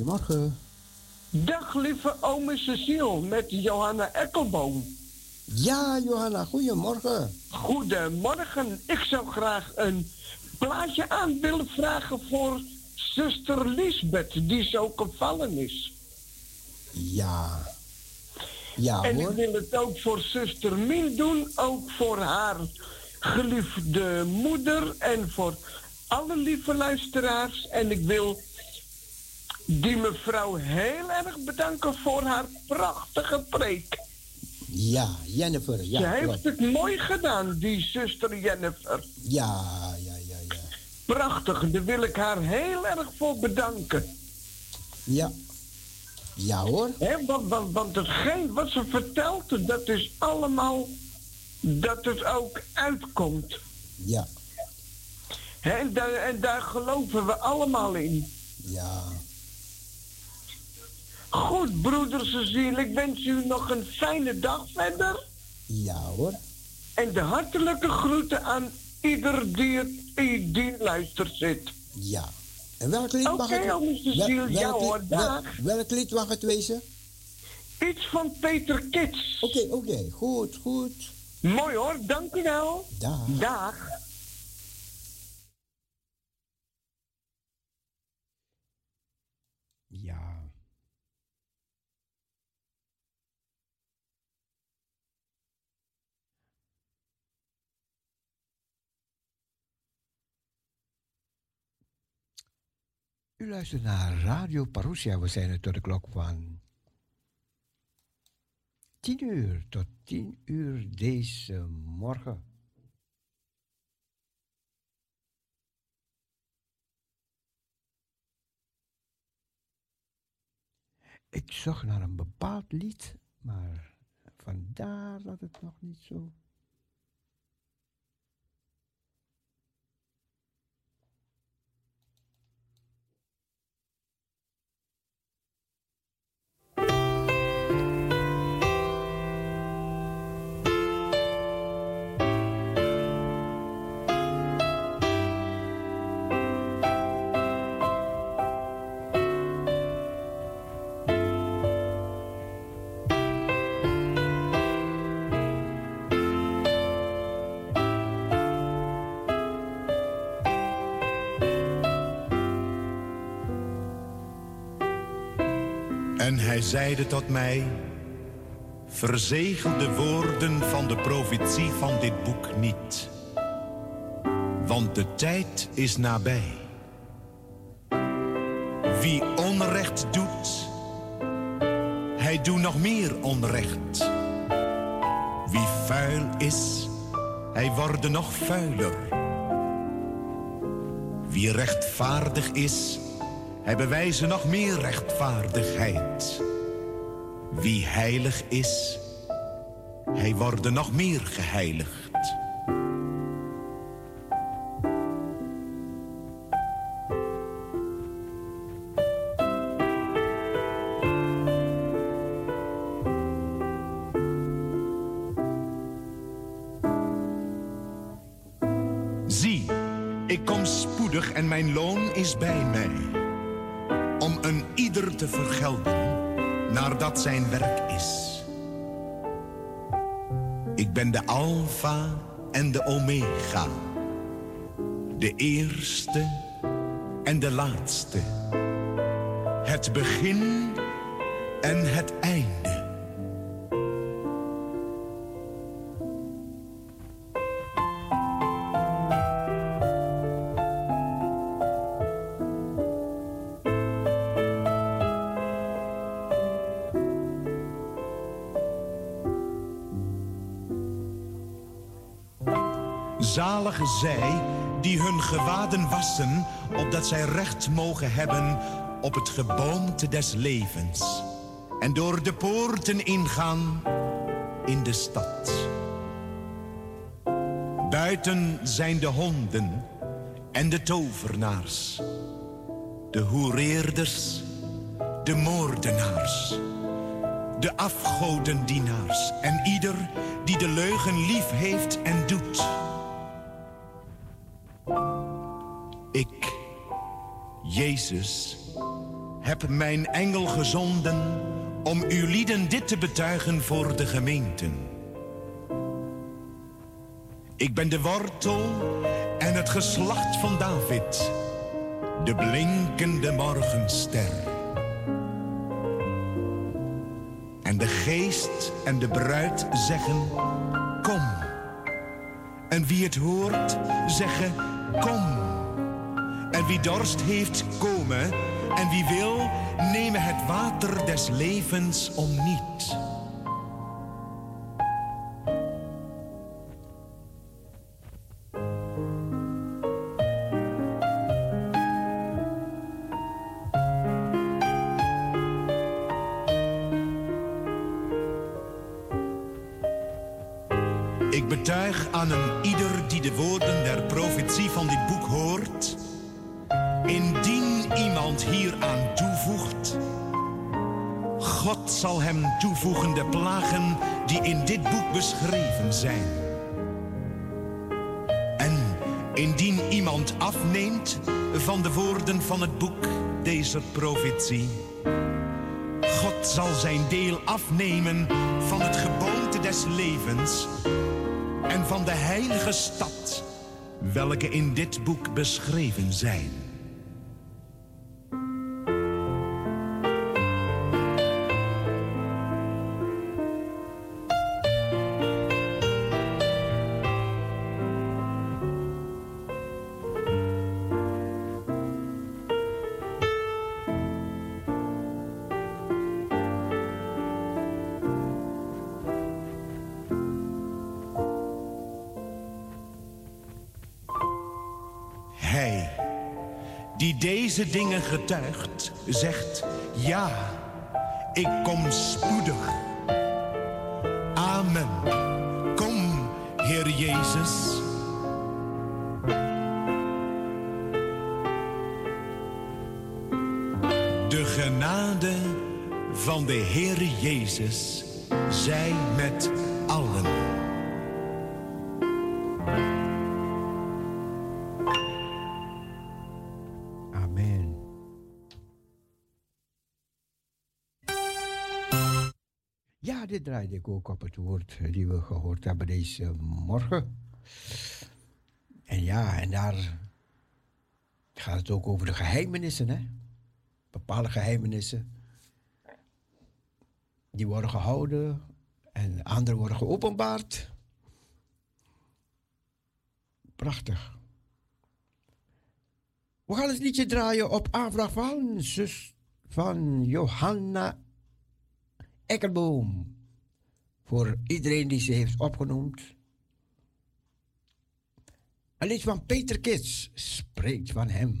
goedemorgen. Dag lieve ome Cecile met Johanna Ekkelboom. Ja, Johanna, goedemorgen. Goedemorgen. Ik zou graag een plaatje aan willen vragen voor zuster Lisbeth, die zo gevallen is. Ja. Ja en hoor. ik wil het ook voor zuster Mien doen, ook voor haar geliefde moeder en voor alle lieve luisteraars. En ik wil die mevrouw heel erg bedanken voor haar prachtige preek. Ja, Jennifer. Ja, Ze heeft het mooi gedaan, die zuster Jennifer. Ja, ja, ja, ja. Prachtig, daar wil ik haar heel erg voor bedanken. Ja. Ja hoor. Hè, want, want, want hetgeen wat ze vertelt, dat is allemaal dat het ook uitkomt. Ja. Hè, en, daar, en daar geloven we allemaal in. Ja. Goed, broeder Cecile, ik wens u nog een fijne dag verder. Ja hoor. En de hartelijke groeten aan ieder die, het- die luistert zit. Ja. En welk lied mag Oké, het ome Cecile, ja welk, hoor, lied- wel- welk lied mag het wezen? Iets van Peter Kits. Oké, oké. Goed, goed. Mooi hoor, dank u wel. Dag. Dag. U luistert naar Radio Parousia. We zijn er tot de klok van 10 uur tot 10 uur deze morgen. Ik zocht naar een bepaald lied, maar vandaar dat het nog niet zo En hij zeide tot mij, verzegel de woorden van de profetie van dit boek niet. Want de tijd is nabij. Wie onrecht doet, hij doet nog meer onrecht. Wie vuil is, hij wordt nog vuiler. Wie rechtvaardig is, hij bewijzen nog meer rechtvaardigheid. Wie heilig is, hij wordt nog meer geheiligd. Zie, ik kom spoedig en mijn loon is bij mij. Te vergelden naar dat zijn werk is. Ik ben de Alpha en de Omega. De eerste en de laatste. Het begin en het einde. Wassen, opdat zij recht mogen hebben op het geboomte des levens. En door de poorten ingaan in de stad. Buiten zijn de honden en de tovenaars, de hoereerders, de moordenaars, de afgodendienaars en ieder die de leugen lief heeft en doet. Ik, Jezus, heb mijn engel gezonden om uw lieden dit te betuigen voor de gemeenten. Ik ben de wortel en het geslacht van David, de blinkende morgenster. En de geest en de bruid zeggen, kom. En wie het hoort, zeggen, kom. En wie dorst heeft, komen. En wie wil, nemen het water des levens om niet. Zijn. En indien iemand afneemt van de woorden van het boek deze profetie, God zal zijn deel afnemen van het geboomte des levens en van de heilige stad, welke in dit boek beschreven zijn. Dingen getuigt, zegt, ja, ik kom spoedig. Amen. Kom, Heer Jezus. De genade van de Heer Jezus zij met allen. Dit draaide ik ook op het woord die we gehoord hebben deze morgen. En ja, en daar gaat het ook over de geheimenissen, hè? Bepaalde geheimenissen. Die worden gehouden en andere worden geopenbaard. Prachtig. We gaan het liedje draaien op aanvraag van zus van Johanna Ekkerboom. Voor iedereen die ze heeft opgenoemd. Een lied van Peter Kits spreekt van hem.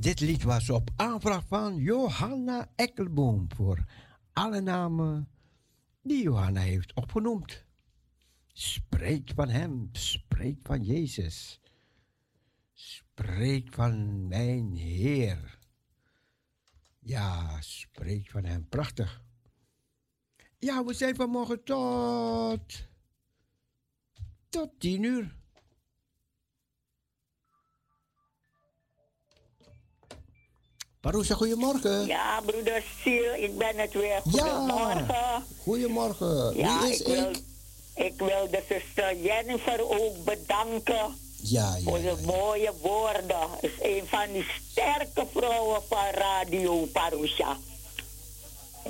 Dit lied was op aanvraag van Johanna Ekkelboom voor alle namen die Johanna heeft opgenoemd. Spreek van hem, spreek van Jezus. Spreek van mijn Heer. Ja, spreek van hem. Prachtig. Ja, we zijn vanmorgen tot. tot tien uur. Parousia, goedemorgen. Ja, broeder Siel, ik ben het weer. Goedemorgen. Goedemorgen. Ja, Wie is ik ik? wil, ik wil de zuster Jennifer ook bedanken Ja, ja. voor de mooie woorden. Is een van die sterke vrouwen van Radio Parusha.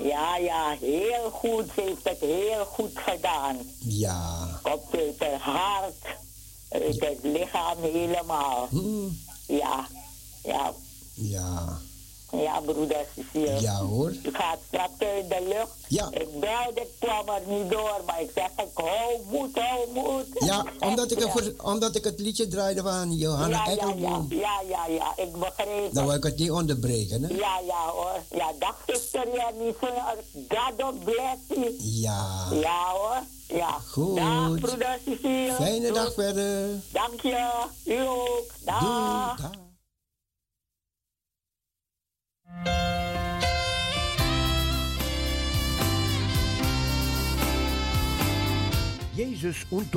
Ja, ja, heel goed. Ze heeft het heel goed gedaan. Ja. Komt uit het hart, uit het lichaam helemaal. Hmm. Ja, ja. Ja. Ja, broeder Cecile. Ja hoor. Ik ga straks uit de lucht. Ja. Ik belde, ik kwam er niet door, maar ik zeg, ik hou moed, hou moed. Ja, omdat ik, ja. het voor- omdat ik het liedje draaide van Johanna ja, ja, ja, ja, ja, ja, ik begreep Dan wil het. ik het niet onderbreken, hè? Ja, ja hoor. Ja, dag zuster Jennifer. God bless you. Ja. Ja hoor. Ja. Goed. Dag broeder Cecile. Fijne dag verder. Dank je. U ook. Dag. Doei. Jezus und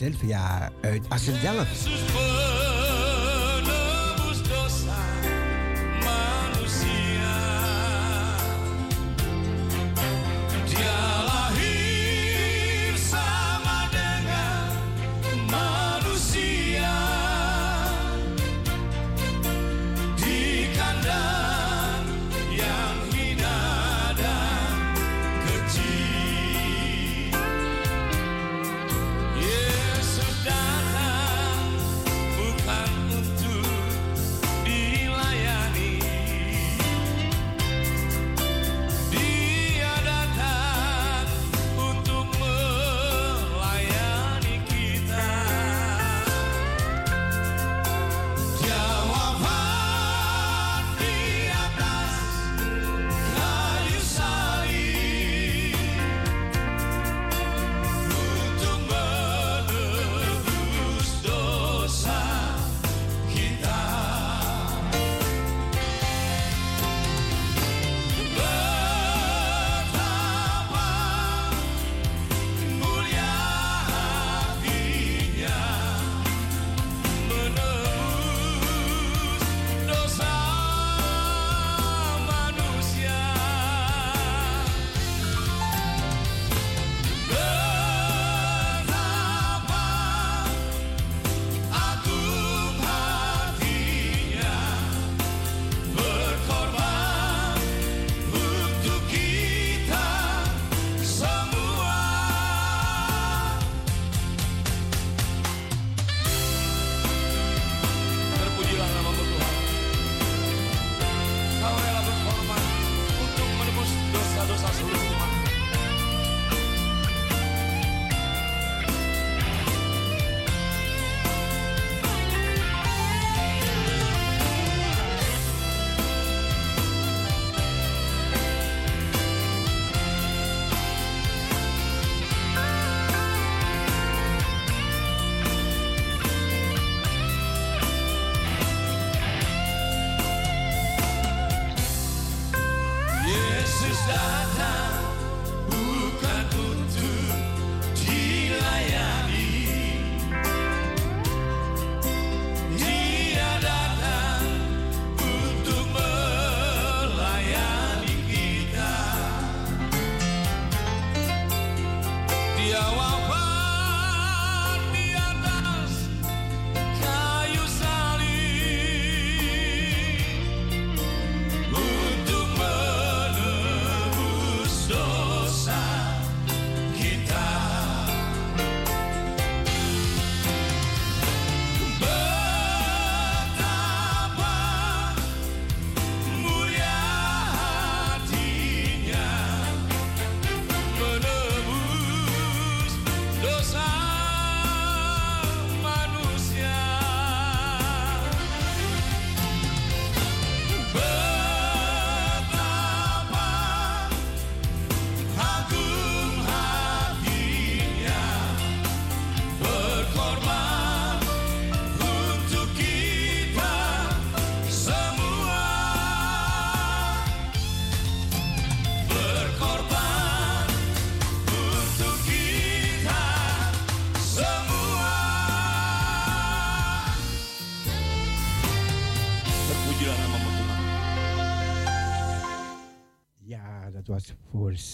Sylvia uit Assendelft.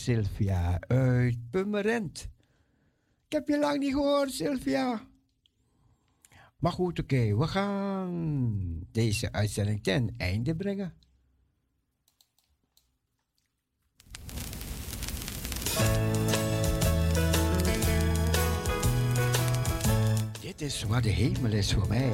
Sylvia uit Purmerend. Ik heb je lang niet gehoord, Sylvia. Maar goed, oké, we gaan deze uitzending ten einde brengen. Dit is wat de hemel is voor mij.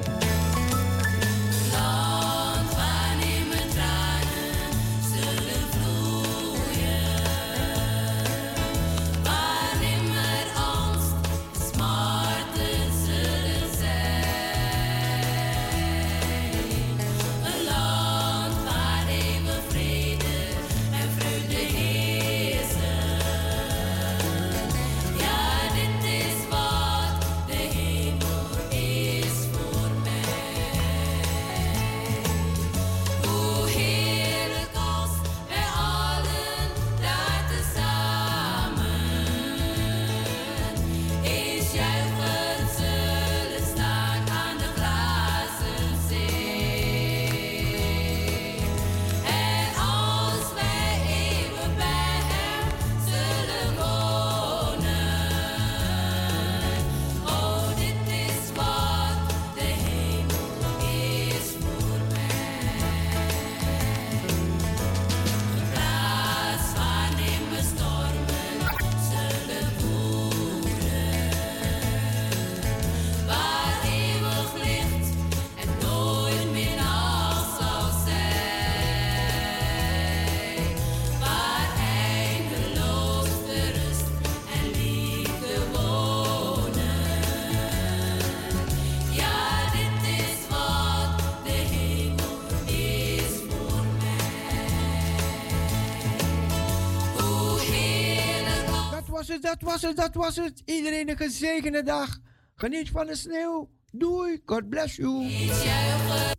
Was het, dat was het. Iedereen een gezegende dag. Geniet van de sneeuw. Doei, God bless you.